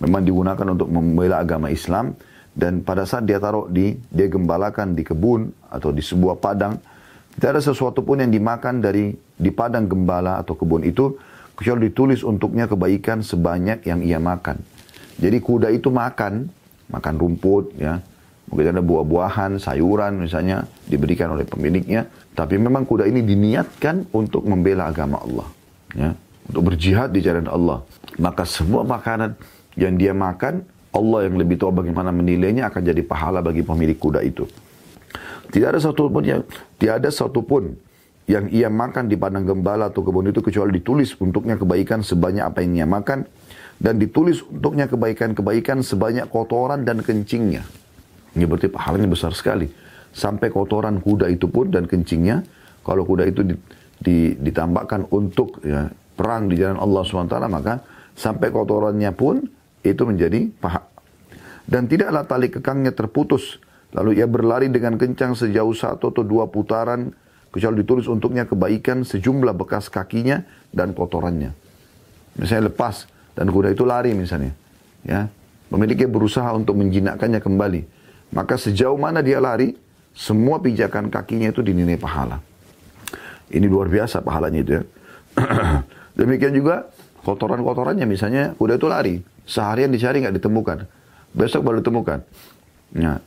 Memang digunakan untuk membela agama Islam dan pada saat dia taruh di dia gembalakan di kebun atau di sebuah padang tidak ada sesuatu pun yang dimakan dari di padang gembala atau kebun itu kecuali ditulis untuknya kebaikan sebanyak yang ia makan. Jadi kuda itu makan, makan rumput ya, Mungkin ada buah-buahan, sayuran misalnya diberikan oleh pemiliknya. Tapi memang kuda ini diniatkan untuk membela agama Allah. Ya, untuk berjihad di jalan Allah. Maka semua makanan yang dia makan, Allah yang lebih tahu bagaimana menilainya akan jadi pahala bagi pemilik kuda itu. Tidak ada satu pun yang tidak ada satu pun yang ia makan di padang gembala atau kebun itu kecuali ditulis untuknya kebaikan sebanyak apa yang ia makan dan ditulis untuknya kebaikan-kebaikan sebanyak kotoran dan kencingnya. Ini berarti pahalanya besar sekali. Sampai kotoran kuda itu pun dan kencingnya, kalau kuda itu di, di, ditambahkan untuk ya, perang di jalan Allah SWT, maka sampai kotorannya pun itu menjadi paha. Dan tidaklah tali kekangnya terputus. Lalu ia berlari dengan kencang sejauh satu atau dua putaran, kecuali ditulis untuknya kebaikan sejumlah bekas kakinya dan kotorannya. Misalnya lepas dan kuda itu lari misalnya. Ya, Pemiliknya berusaha untuk menjinakkannya kembali. Maka sejauh mana dia lari, semua pijakan kakinya itu dinilai pahala. Ini luar biasa pahalanya itu ya. [CLEARS THROAT] Demikian juga kotoran-kotorannya misalnya kuda itu lari. Seharian dicari nggak ditemukan. Besok baru ditemukan. Nah,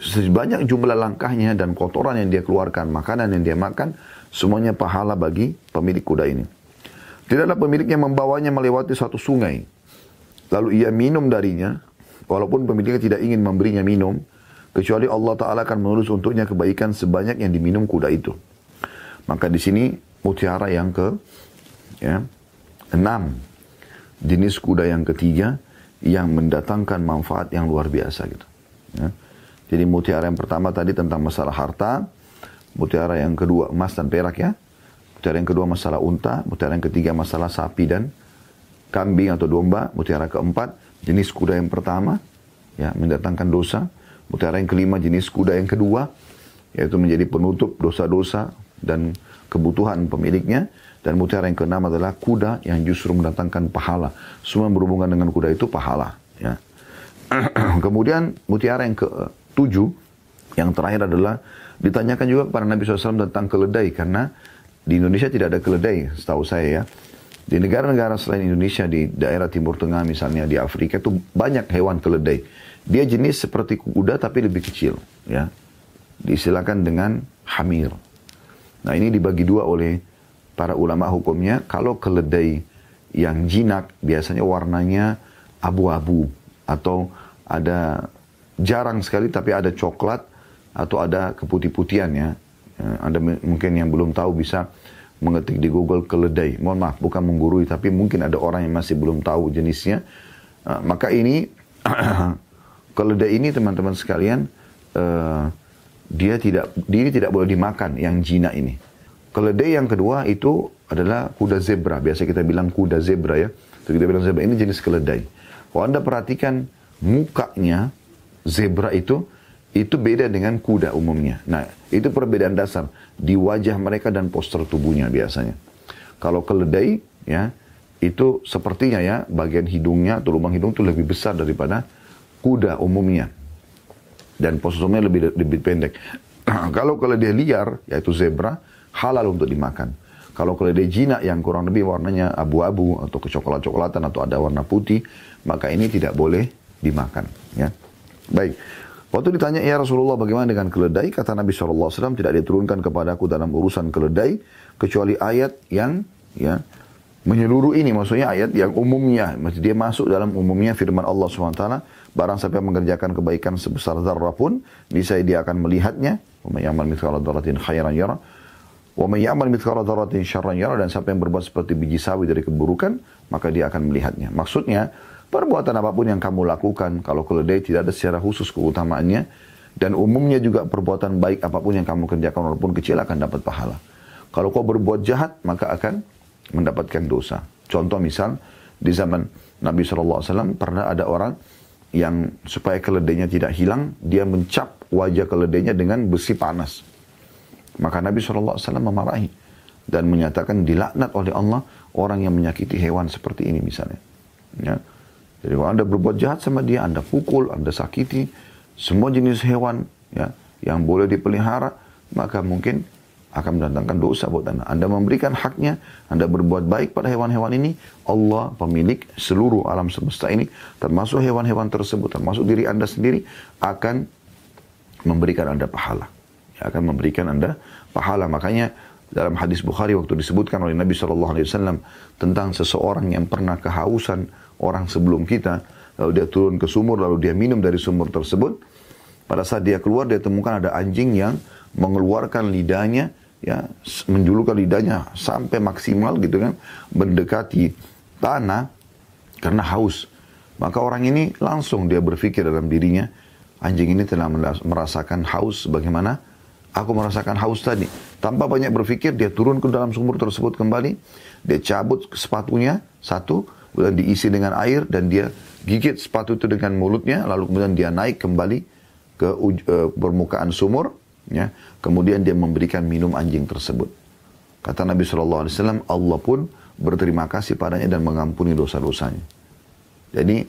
sebanyak jumlah langkahnya dan kotoran yang dia keluarkan, makanan yang dia makan, semuanya pahala bagi pemilik kuda ini. Tidaklah pemiliknya membawanya melewati satu sungai. Lalu ia minum darinya, walaupun pemiliknya tidak ingin memberinya minum, kecuali Allah Ta'ala akan menulis untuknya kebaikan sebanyak yang diminum kuda itu. Maka di sini mutiara yang ke ya, enam jenis kuda yang ketiga yang mendatangkan manfaat yang luar biasa gitu. Ya. Jadi mutiara yang pertama tadi tentang masalah harta, mutiara yang kedua emas dan perak ya, mutiara yang kedua masalah unta, mutiara yang ketiga masalah sapi dan kambing atau domba, mutiara keempat jenis kuda yang pertama ya mendatangkan dosa, Mutiara yang kelima jenis kuda yang kedua, yaitu menjadi penutup dosa-dosa dan kebutuhan pemiliknya. Dan mutiara yang keenam adalah kuda yang justru mendatangkan pahala. Semua berhubungan dengan kuda itu pahala. Ya. [CLEARS THROAT] Kemudian mutiara yang ketujuh, yang terakhir adalah ditanyakan juga kepada Nabi SAW tentang keledai. Karena di Indonesia tidak ada keledai, setahu saya ya. Di negara-negara selain Indonesia, di daerah Timur Tengah misalnya, di Afrika itu banyak hewan keledai. Dia jenis seperti kuda tapi lebih kecil, ya. Disilakan dengan hamir. Nah ini dibagi dua oleh para ulama hukumnya. Kalau keledai yang jinak biasanya warnanya abu-abu atau ada jarang sekali tapi ada coklat atau ada keputih-putihan ya. Ada mungkin yang belum tahu bisa mengetik di Google keledai. Mohon maaf, bukan menggurui, tapi mungkin ada orang yang masih belum tahu jenisnya. maka ini [CLEARS THROAT] Keledai ini teman-teman sekalian, uh, dia tidak dia tidak boleh dimakan yang jinak ini. Keledai yang kedua itu adalah kuda zebra. Biasa kita bilang kuda zebra ya. Itu kita bilang zebra ini jenis keledai. Kalau anda perhatikan mukanya zebra itu itu beda dengan kuda umumnya. Nah, itu perbedaan dasar di wajah mereka dan poster tubuhnya biasanya. Kalau keledai ya itu sepertinya ya bagian hidungnya atau lubang hidung itu lebih besar daripada kuda umumnya. Dan posturnya lebih lebih pendek. [CLEARS THROAT] kalau keledai liar, yaitu zebra, halal untuk dimakan. Kalau keledai jinak yang kurang lebih warnanya abu-abu atau kecoklat-coklatan atau ada warna putih, maka ini tidak boleh dimakan. Ya. Baik. Waktu ditanya, ya Rasulullah bagaimana dengan keledai? Kata Nabi SAW, tidak diturunkan kepadaku dalam urusan keledai, kecuali ayat yang ya menyeluruh ini maksudnya ayat yang umumnya dia masuk dalam umumnya firman Allah SWT barang siapa mengerjakan kebaikan sebesar zarrah pun niscaya dia akan melihatnya. Wa may ya'mal mithqala dzarratin khairan yara. Wa may ya'mal mithqala dzarratin syarran yara. Dan siapa yang berbuat seperti biji sawi dari keburukan maka dia akan melihatnya. Maksudnya perbuatan apa pun yang kamu lakukan kalau keledai tidak ada secara khusus keutamaannya dan umumnya juga perbuatan baik apa pun yang kamu kerjakan walaupun kecil akan dapat pahala. Kalau kau berbuat jahat maka akan mendapatkan dosa. Contoh misal di zaman Nabi SAW pernah ada orang yang supaya keledainya tidak hilang, dia mencap wajah keledainya dengan besi panas. Maka Nabi SAW memarahi dan menyatakan dilaknat oleh Allah orang yang menyakiti hewan seperti ini misalnya. Ya. Jadi kalau Anda berbuat jahat sama dia, Anda pukul, Anda sakiti, semua jenis hewan ya yang boleh dipelihara, maka mungkin akan mendatangkan dosa buat Anda. Anda memberikan haknya, Anda berbuat baik pada hewan-hewan ini, Allah pemilik seluruh alam semesta ini, termasuk hewan-hewan tersebut, termasuk diri Anda sendiri, akan memberikan Anda pahala. Ya, akan memberikan Anda pahala. Makanya dalam hadis Bukhari waktu disebutkan oleh Nabi SAW tentang seseorang yang pernah kehausan orang sebelum kita, lalu dia turun ke sumur, lalu dia minum dari sumur tersebut, pada saat dia keluar, dia temukan ada anjing yang mengeluarkan lidahnya ya menjulurkan lidahnya sampai maksimal gitu kan mendekati tanah karena haus. Maka orang ini langsung dia berpikir dalam dirinya anjing ini telah merasakan haus bagaimana? Aku merasakan haus tadi. Tanpa banyak berpikir dia turun ke dalam sumur tersebut kembali. Dia cabut sepatunya satu kemudian diisi dengan air dan dia gigit sepatu itu dengan mulutnya lalu kemudian dia naik kembali ke uh, permukaan sumur Ya, kemudian dia memberikan minum anjing tersebut. Kata Nabi Wasallam, Allah pun berterima kasih padanya dan mengampuni dosa-dosanya. Jadi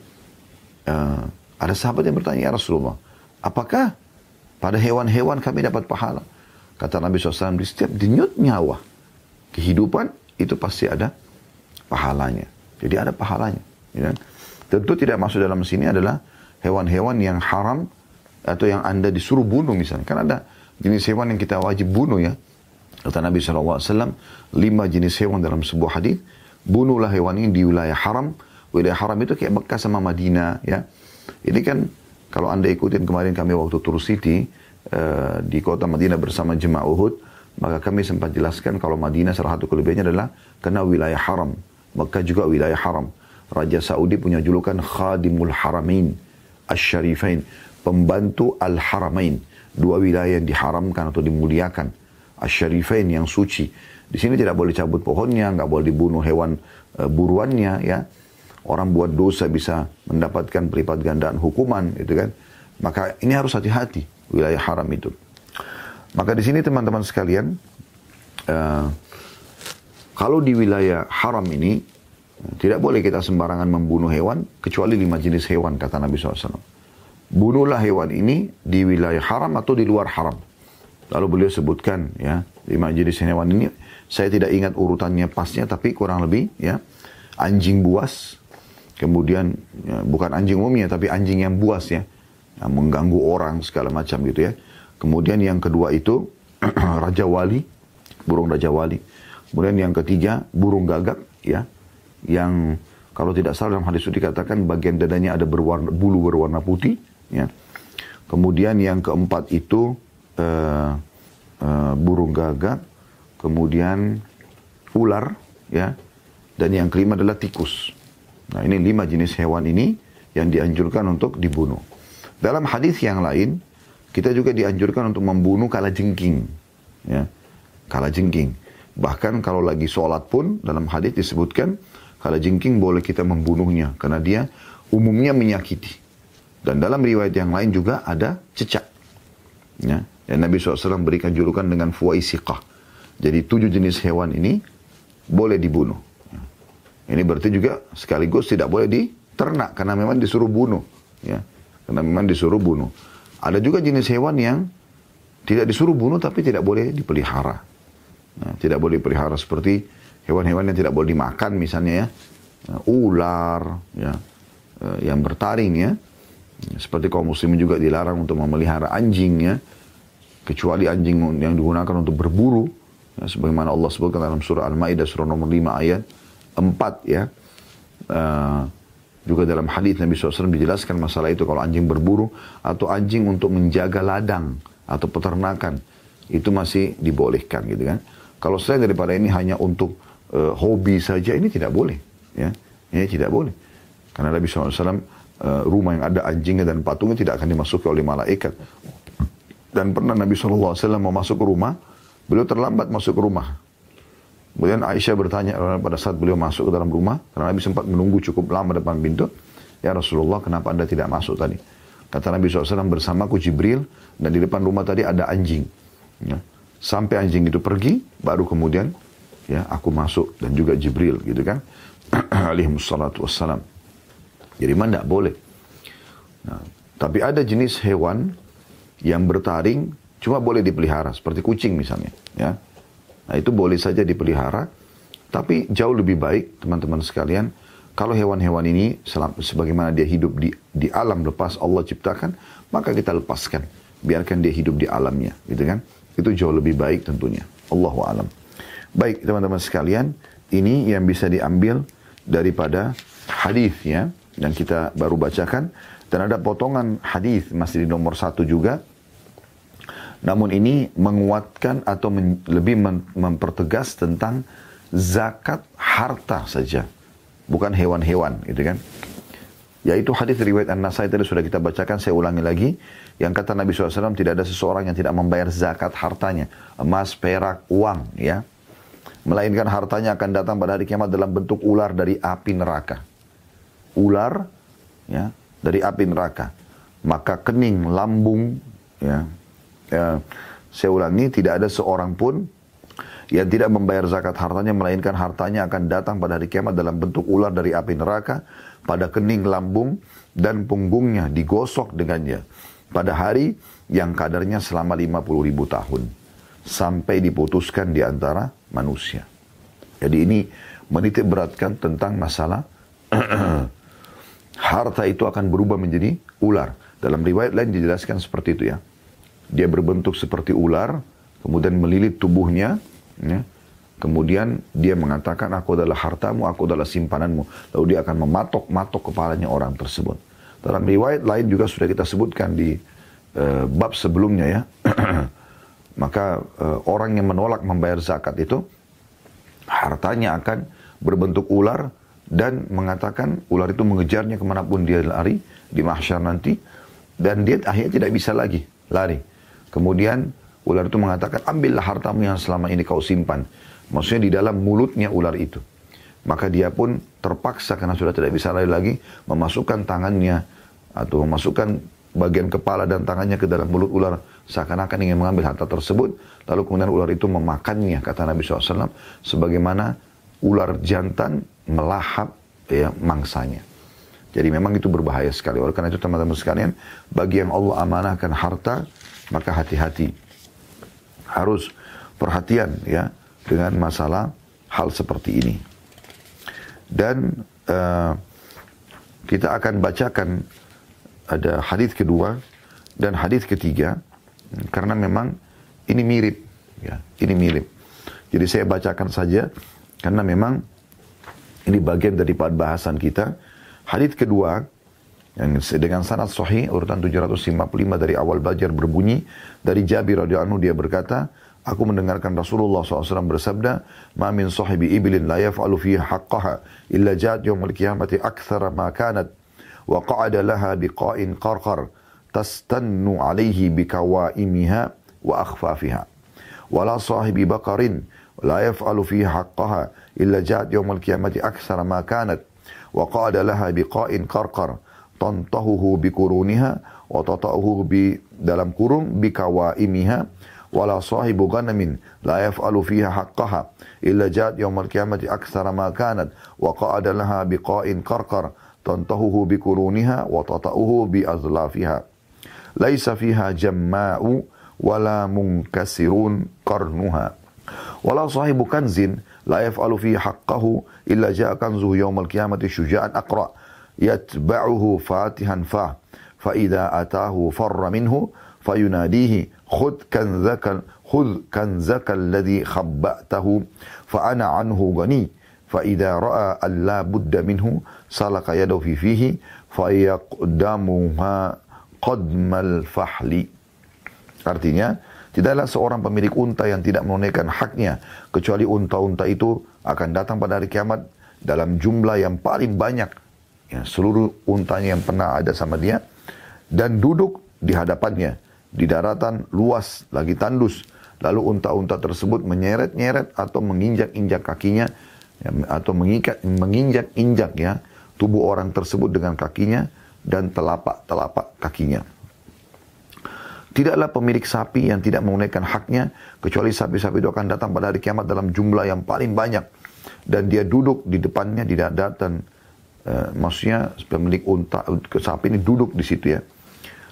uh, ada sahabat yang bertanya ya Rasulullah, apakah pada hewan-hewan kami dapat pahala? Kata Nabi SAW, di setiap denyut nyawa kehidupan itu pasti ada pahalanya. Jadi ada pahalanya. Ya. Tentu tidak masuk dalam sini adalah hewan-hewan yang haram atau yang anda disuruh bunuh misalnya. Kan ada jenis hewan yang kita wajib bunuh ya. Kata Nabi SAW, lima jenis hewan dalam sebuah hadis bunuhlah hewan ini di wilayah haram. Wilayah haram itu kayak Mekah sama Madinah ya. Ini kan kalau anda ikutin kemarin kami waktu Tur City uh, di kota Madinah bersama jemaah Uhud, maka kami sempat jelaskan kalau Madinah salah satu kelebihannya adalah kena wilayah haram. Mekah juga wilayah haram. Raja Saudi punya julukan Khadimul Haramain Ash-Sharifain, pembantu Al-Haramain dua wilayah yang diharamkan atau dimuliakan. Asyarifain yang suci. Di sini tidak boleh cabut pohonnya, nggak boleh dibunuh hewan e, buruannya ya. Orang buat dosa bisa mendapatkan pelipat gandaan hukuman itu kan. Maka ini harus hati-hati wilayah haram itu. Maka di sini teman-teman sekalian, uh, kalau di wilayah haram ini tidak boleh kita sembarangan membunuh hewan kecuali lima jenis hewan kata Nabi SAW bunuhlah hewan ini di wilayah haram atau di luar haram. Lalu beliau sebutkan ya lima jenis hewan ini. Saya tidak ingat urutannya pasnya tapi kurang lebih ya anjing buas, kemudian ya, bukan anjing umumnya tapi anjing yang buas ya, yang mengganggu orang segala macam gitu ya. Kemudian yang kedua itu [CLEARS THROAT] raja wali, burung raja wali. Kemudian yang ketiga burung gagak ya, yang kalau tidak salah dalam hadis itu dikatakan bagian dadanya ada berwarna, bulu berwarna putih Ya. Kemudian yang keempat itu uh, uh, burung gagak, kemudian ular, ya, dan yang kelima adalah tikus. Nah ini lima jenis hewan ini yang dianjurkan untuk dibunuh. Dalam hadis yang lain, kita juga dianjurkan untuk membunuh kala jengking, ya, kala jengking. Bahkan kalau lagi sholat pun dalam hadis disebutkan kala jengking boleh kita membunuhnya karena dia umumnya menyakiti. Dan dalam riwayat yang lain juga ada cecak. Ya. Dan Nabi SAW berikan julukan dengan fuwaisiqah. Jadi tujuh jenis hewan ini boleh dibunuh. Ya. Ini berarti juga sekaligus tidak boleh diternak karena memang disuruh bunuh. Ya. Karena memang disuruh bunuh. Ada juga jenis hewan yang tidak disuruh bunuh tapi tidak boleh dipelihara. Nah, tidak boleh dipelihara seperti hewan-hewan yang tidak boleh dimakan misalnya ya. Nah, ular ya. Eh, yang bertaring ya seperti kaum muslimin juga dilarang untuk memelihara anjing ya. Kecuali anjing yang digunakan untuk berburu. Ya, sebagaimana Allah sebutkan dalam surah Al-Ma'idah surah nomor 5 ayat empat ya. Uh, juga dalam hadis Nabi SAW dijelaskan masalah itu kalau anjing berburu atau anjing untuk menjaga ladang atau peternakan itu masih dibolehkan gitu kan. Kalau selain daripada ini hanya untuk uh, hobi saja ini tidak boleh ya. Ini tidak boleh. Karena Nabi SAW uh, rumah yang ada anjingnya dan patungnya tidak akan dimasuki oleh malaikat. Dan pernah Nabi SAW mau masuk ke rumah, beliau terlambat masuk ke rumah. Kemudian Aisyah bertanya pada saat beliau masuk ke dalam rumah, karena Nabi sempat menunggu cukup lama depan pintu. Ya Rasulullah, kenapa anda tidak masuk tadi? Kata Nabi SAW, bersamaku Jibril, dan di depan rumah tadi ada anjing. Ya. Sampai anjing itu pergi, baru kemudian ya aku masuk dan juga Jibril gitu kan. [CLEARS THROAT] Alaihi wassalam. Jadi memang tidak boleh. Nah, tapi ada jenis hewan yang bertaring cuma boleh dipelihara seperti kucing misalnya ya Nah itu boleh saja dipelihara, tapi jauh lebih baik teman-teman sekalian kalau hewan-hewan ini sebagaimana dia hidup di, di alam lepas Allah ciptakan, maka kita lepaskan. Biarkan dia hidup di alamnya, gitu kan? Itu jauh lebih baik tentunya. Allahu alam. Baik teman-teman sekalian, ini yang bisa diambil daripada hadis ya, yang kita baru bacakan. Dan ada potongan hadis masih di nomor satu juga namun ini menguatkan atau men, lebih mem, mempertegas tentang zakat harta saja. Bukan hewan-hewan gitu kan. Yaitu hadis riwayat An-Nasai tadi sudah kita bacakan, saya ulangi lagi. Yang kata Nabi SAW tidak ada seseorang yang tidak membayar zakat hartanya. Emas, perak, uang ya. Melainkan hartanya akan datang pada hari kiamat dalam bentuk ular dari api neraka. Ular ya dari api neraka. Maka kening, lambung, ya, Ya, saya ulangi, tidak ada seorang pun yang tidak membayar zakat hartanya, melainkan hartanya akan datang pada hari kiamat dalam bentuk ular dari api neraka, pada kening lambung dan punggungnya digosok dengannya. Pada hari yang kadarnya selama 50 ribu tahun. Sampai diputuskan di antara manusia. Jadi ini menitik beratkan tentang masalah [CLEARS THROAT] harta itu akan berubah menjadi ular. Dalam riwayat lain dijelaskan seperti itu ya dia berbentuk seperti ular, kemudian melilit tubuhnya, ya. kemudian dia mengatakan aku adalah hartamu, aku adalah simpananmu, lalu dia akan mematok-matok kepalanya orang tersebut. Dalam riwayat lain juga sudah kita sebutkan di uh, bab sebelumnya ya, [CLEARS THROAT] maka uh, orang yang menolak membayar zakat itu hartanya akan berbentuk ular dan mengatakan ular itu mengejarnya ke mana pun dia lari di mahsyar nanti dan dia akhirnya tidak bisa lagi lari Kemudian ular itu mengatakan, ambillah hartamu yang selama ini kau simpan. Maksudnya di dalam mulutnya ular itu. Maka dia pun terpaksa karena sudah tidak bisa lari lagi, memasukkan tangannya atau memasukkan bagian kepala dan tangannya ke dalam mulut ular seakan-akan ingin mengambil harta tersebut. Lalu kemudian ular itu memakannya, kata Nabi SAW, sebagaimana ular jantan melahap ya, mangsanya. Jadi memang itu berbahaya sekali. Oleh karena itu teman-teman sekalian, bagi yang Allah amanahkan harta, maka hati-hati. Harus perhatian ya dengan masalah hal seperti ini. Dan uh, kita akan bacakan ada hadis kedua dan hadis ketiga karena memang ini mirip ya, ini mirip. Jadi saya bacakan saja karena memang ini bagian dari bahasan kita. Hadis kedua yang dengan sanad sahih urutan 755 dari awal belajar berbunyi dari Jabir radhiyallahu anhu dia berkata aku mendengarkan Rasulullah SAW bersabda ma min sahibi ibilin la yaf'alu fiha haqqaha illa ja'at yawmal qiyamati akthara ma kanat wa qa'ada laha biqa'in qarqar tastannu alaihi bikawaimiha wa akhfafiha wala sahibi baqarin la yaf'alu fiha haqqaha illa ja'at yawmal qiyamati akthara ma kanat wa qa'ada laha biqa'in qarqar tantahuhu bikuruniha wa tata'uhu bi dalam kurung bikawaimiha wala sahibu ghanamin la yaf'alu fiha haqqaha illa jat yawmal qiyamati aktsara ma kanat wa qa'ada laha biqa'in qarqar tantahuhu bikuruniha wa tata'uhu bi azlafiha laisa fiha jamma'u la yaf'alu fiha haqqahu illa ja'a kanzuhu yawmal qiyamati syuja'an aqra' يتبعه فاتحا فاه. فإذا أتاه فر منه فيناديه خذ كنزك خذ كنزك الذي خبأته فأنا عنه غني. فإذا رأى أن لا بد منه سلك يده في فيه فيقدمها قدم الفحل. Artinya, tidaklah seorang pemilik unta yang tidak menunaikan haknya, kecuali unta-unta itu akan datang pada hari kiamat dalam jumlah yang paling banyak. Ya, seluruh untanya yang pernah ada sama dia. Dan duduk di hadapannya, di daratan luas, lagi tandus. Lalu unta-unta tersebut menyeret-nyeret atau menginjak-injak kakinya ya, atau mengikat, menginjak-injak ya tubuh orang tersebut dengan kakinya dan telapak-telapak kakinya. Tidaklah pemilik sapi yang tidak menunaikan haknya, kecuali sapi-sapi itu akan datang pada hari kiamat dalam jumlah yang paling banyak. Dan dia duduk di depannya, di dan uh, maksudnya pemilik unta, sapi ini duduk di situ ya.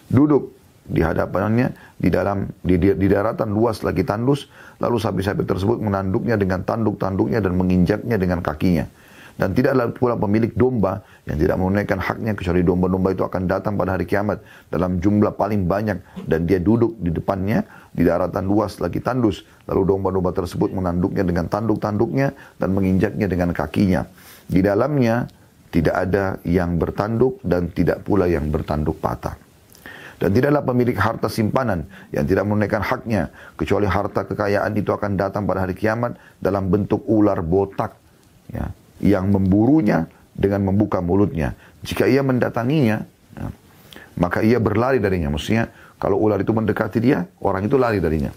Duduk di hadapannya, di dalam di, di, di daratan luas lagi tandus, lalu sapi-sapi tersebut menanduknya dengan tanduk-tanduknya dan menginjaknya dengan kakinya dan tidaklah pula pemilik domba yang tidak menunaikan haknya kecuali domba-domba itu akan datang pada hari kiamat dalam jumlah paling banyak. Dan dia duduk di depannya di daratan luas lagi tandus. Lalu domba-domba tersebut menanduknya dengan tanduk-tanduknya dan menginjaknya dengan kakinya. Di dalamnya tidak ada yang bertanduk dan tidak pula yang bertanduk patah. Dan tidaklah pemilik harta simpanan yang tidak menunaikan haknya kecuali harta kekayaan itu akan datang pada hari kiamat dalam bentuk ular botak ya yang memburunya dengan membuka mulutnya. Jika ia mendatanginya, ya, maka ia berlari darinya. Maksudnya, kalau ular itu mendekati dia, orang itu lari darinya.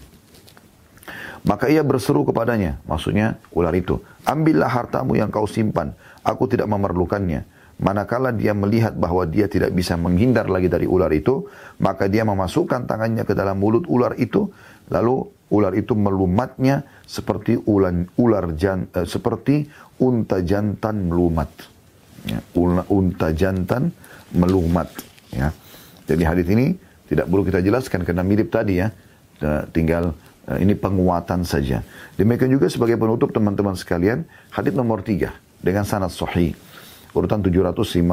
Maka ia berseru kepadanya, maksudnya ular itu, ambillah hartamu yang kau simpan, aku tidak memerlukannya. Manakala dia melihat bahwa dia tidak bisa menghindar lagi dari ular itu, maka dia memasukkan tangannya ke dalam mulut ular itu, lalu ular itu melumatnya seperti ulan, ular jan, eh, seperti unta jantan melumat. Ya, unta jantan melumat. Ya. Jadi hadis ini tidak perlu kita jelaskan karena mirip tadi ya. Tinggal eh, ini penguatan saja. Demikian juga sebagai penutup teman-teman sekalian, hadis nomor tiga dengan sanad sahih. Urutan 756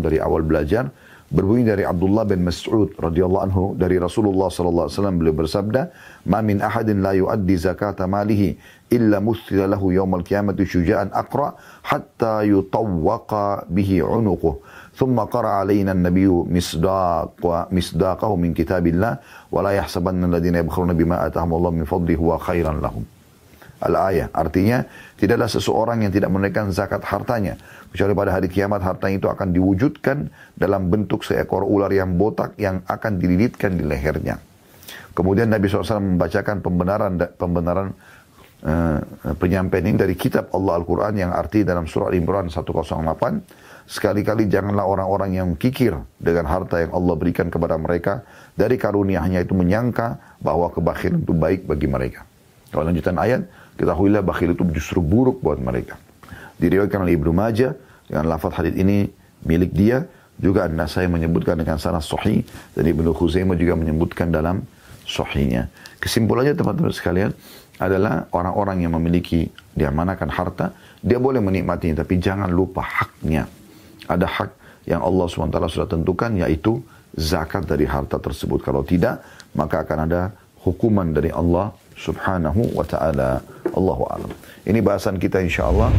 dari awal belajar berbunyi dari Abdullah bin Mas'ud radhiyallahu anhu dari Rasulullah sallallahu alaihi wasallam beliau bersabda, "Ma min ahadin la yuaddi zakata malihi illa musila lahu yaumal qiyamati syuja'an aqra hatta yutawwaqa bihi 'unuquh." Thumma qara alaina an-nabiyyu misdaq wa misdaqahu min kitabillah wa la yahsabanna alladziina yabkhuluna bima atahumullahu min fadlihi huwa khairan lahum. Artinya tidaklah seseorang yang tidak menunaikan zakat hartanya Kecuali pada hari kiamat harta itu akan diwujudkan dalam bentuk seekor ular yang botak yang akan dililitkan di lehernya. Kemudian Nabi SAW membacakan pembenaran pembenaran uh, penyampaian ini dari kitab Allah Al-Quran yang arti dalam surah Al-Imran 108. Sekali-kali janganlah orang-orang yang kikir dengan harta yang Allah berikan kepada mereka dari karunia-Nya itu menyangka bahwa kebakhiran itu baik bagi mereka. Kalau lanjutan ayat, ketahuilah bakhil itu justru buruk buat mereka. Diriwayatkan oleh Ibnu Majah dengan lafaz hadis ini milik dia juga An-Nasai menyebutkan dengan sanad sahih dan Ibnu Khuzaimah juga menyebutkan dalam sahihnya. Kesimpulannya teman-teman sekalian adalah orang-orang yang memiliki diamanakan harta, dia boleh menikmatinya tapi jangan lupa haknya. Ada hak yang Allah SWT sudah tentukan yaitu zakat dari harta tersebut. Kalau tidak, maka akan ada hukuman dari Allah subhanahu wa ta'ala. Allahu alam. Ini bahasan kita insya Allah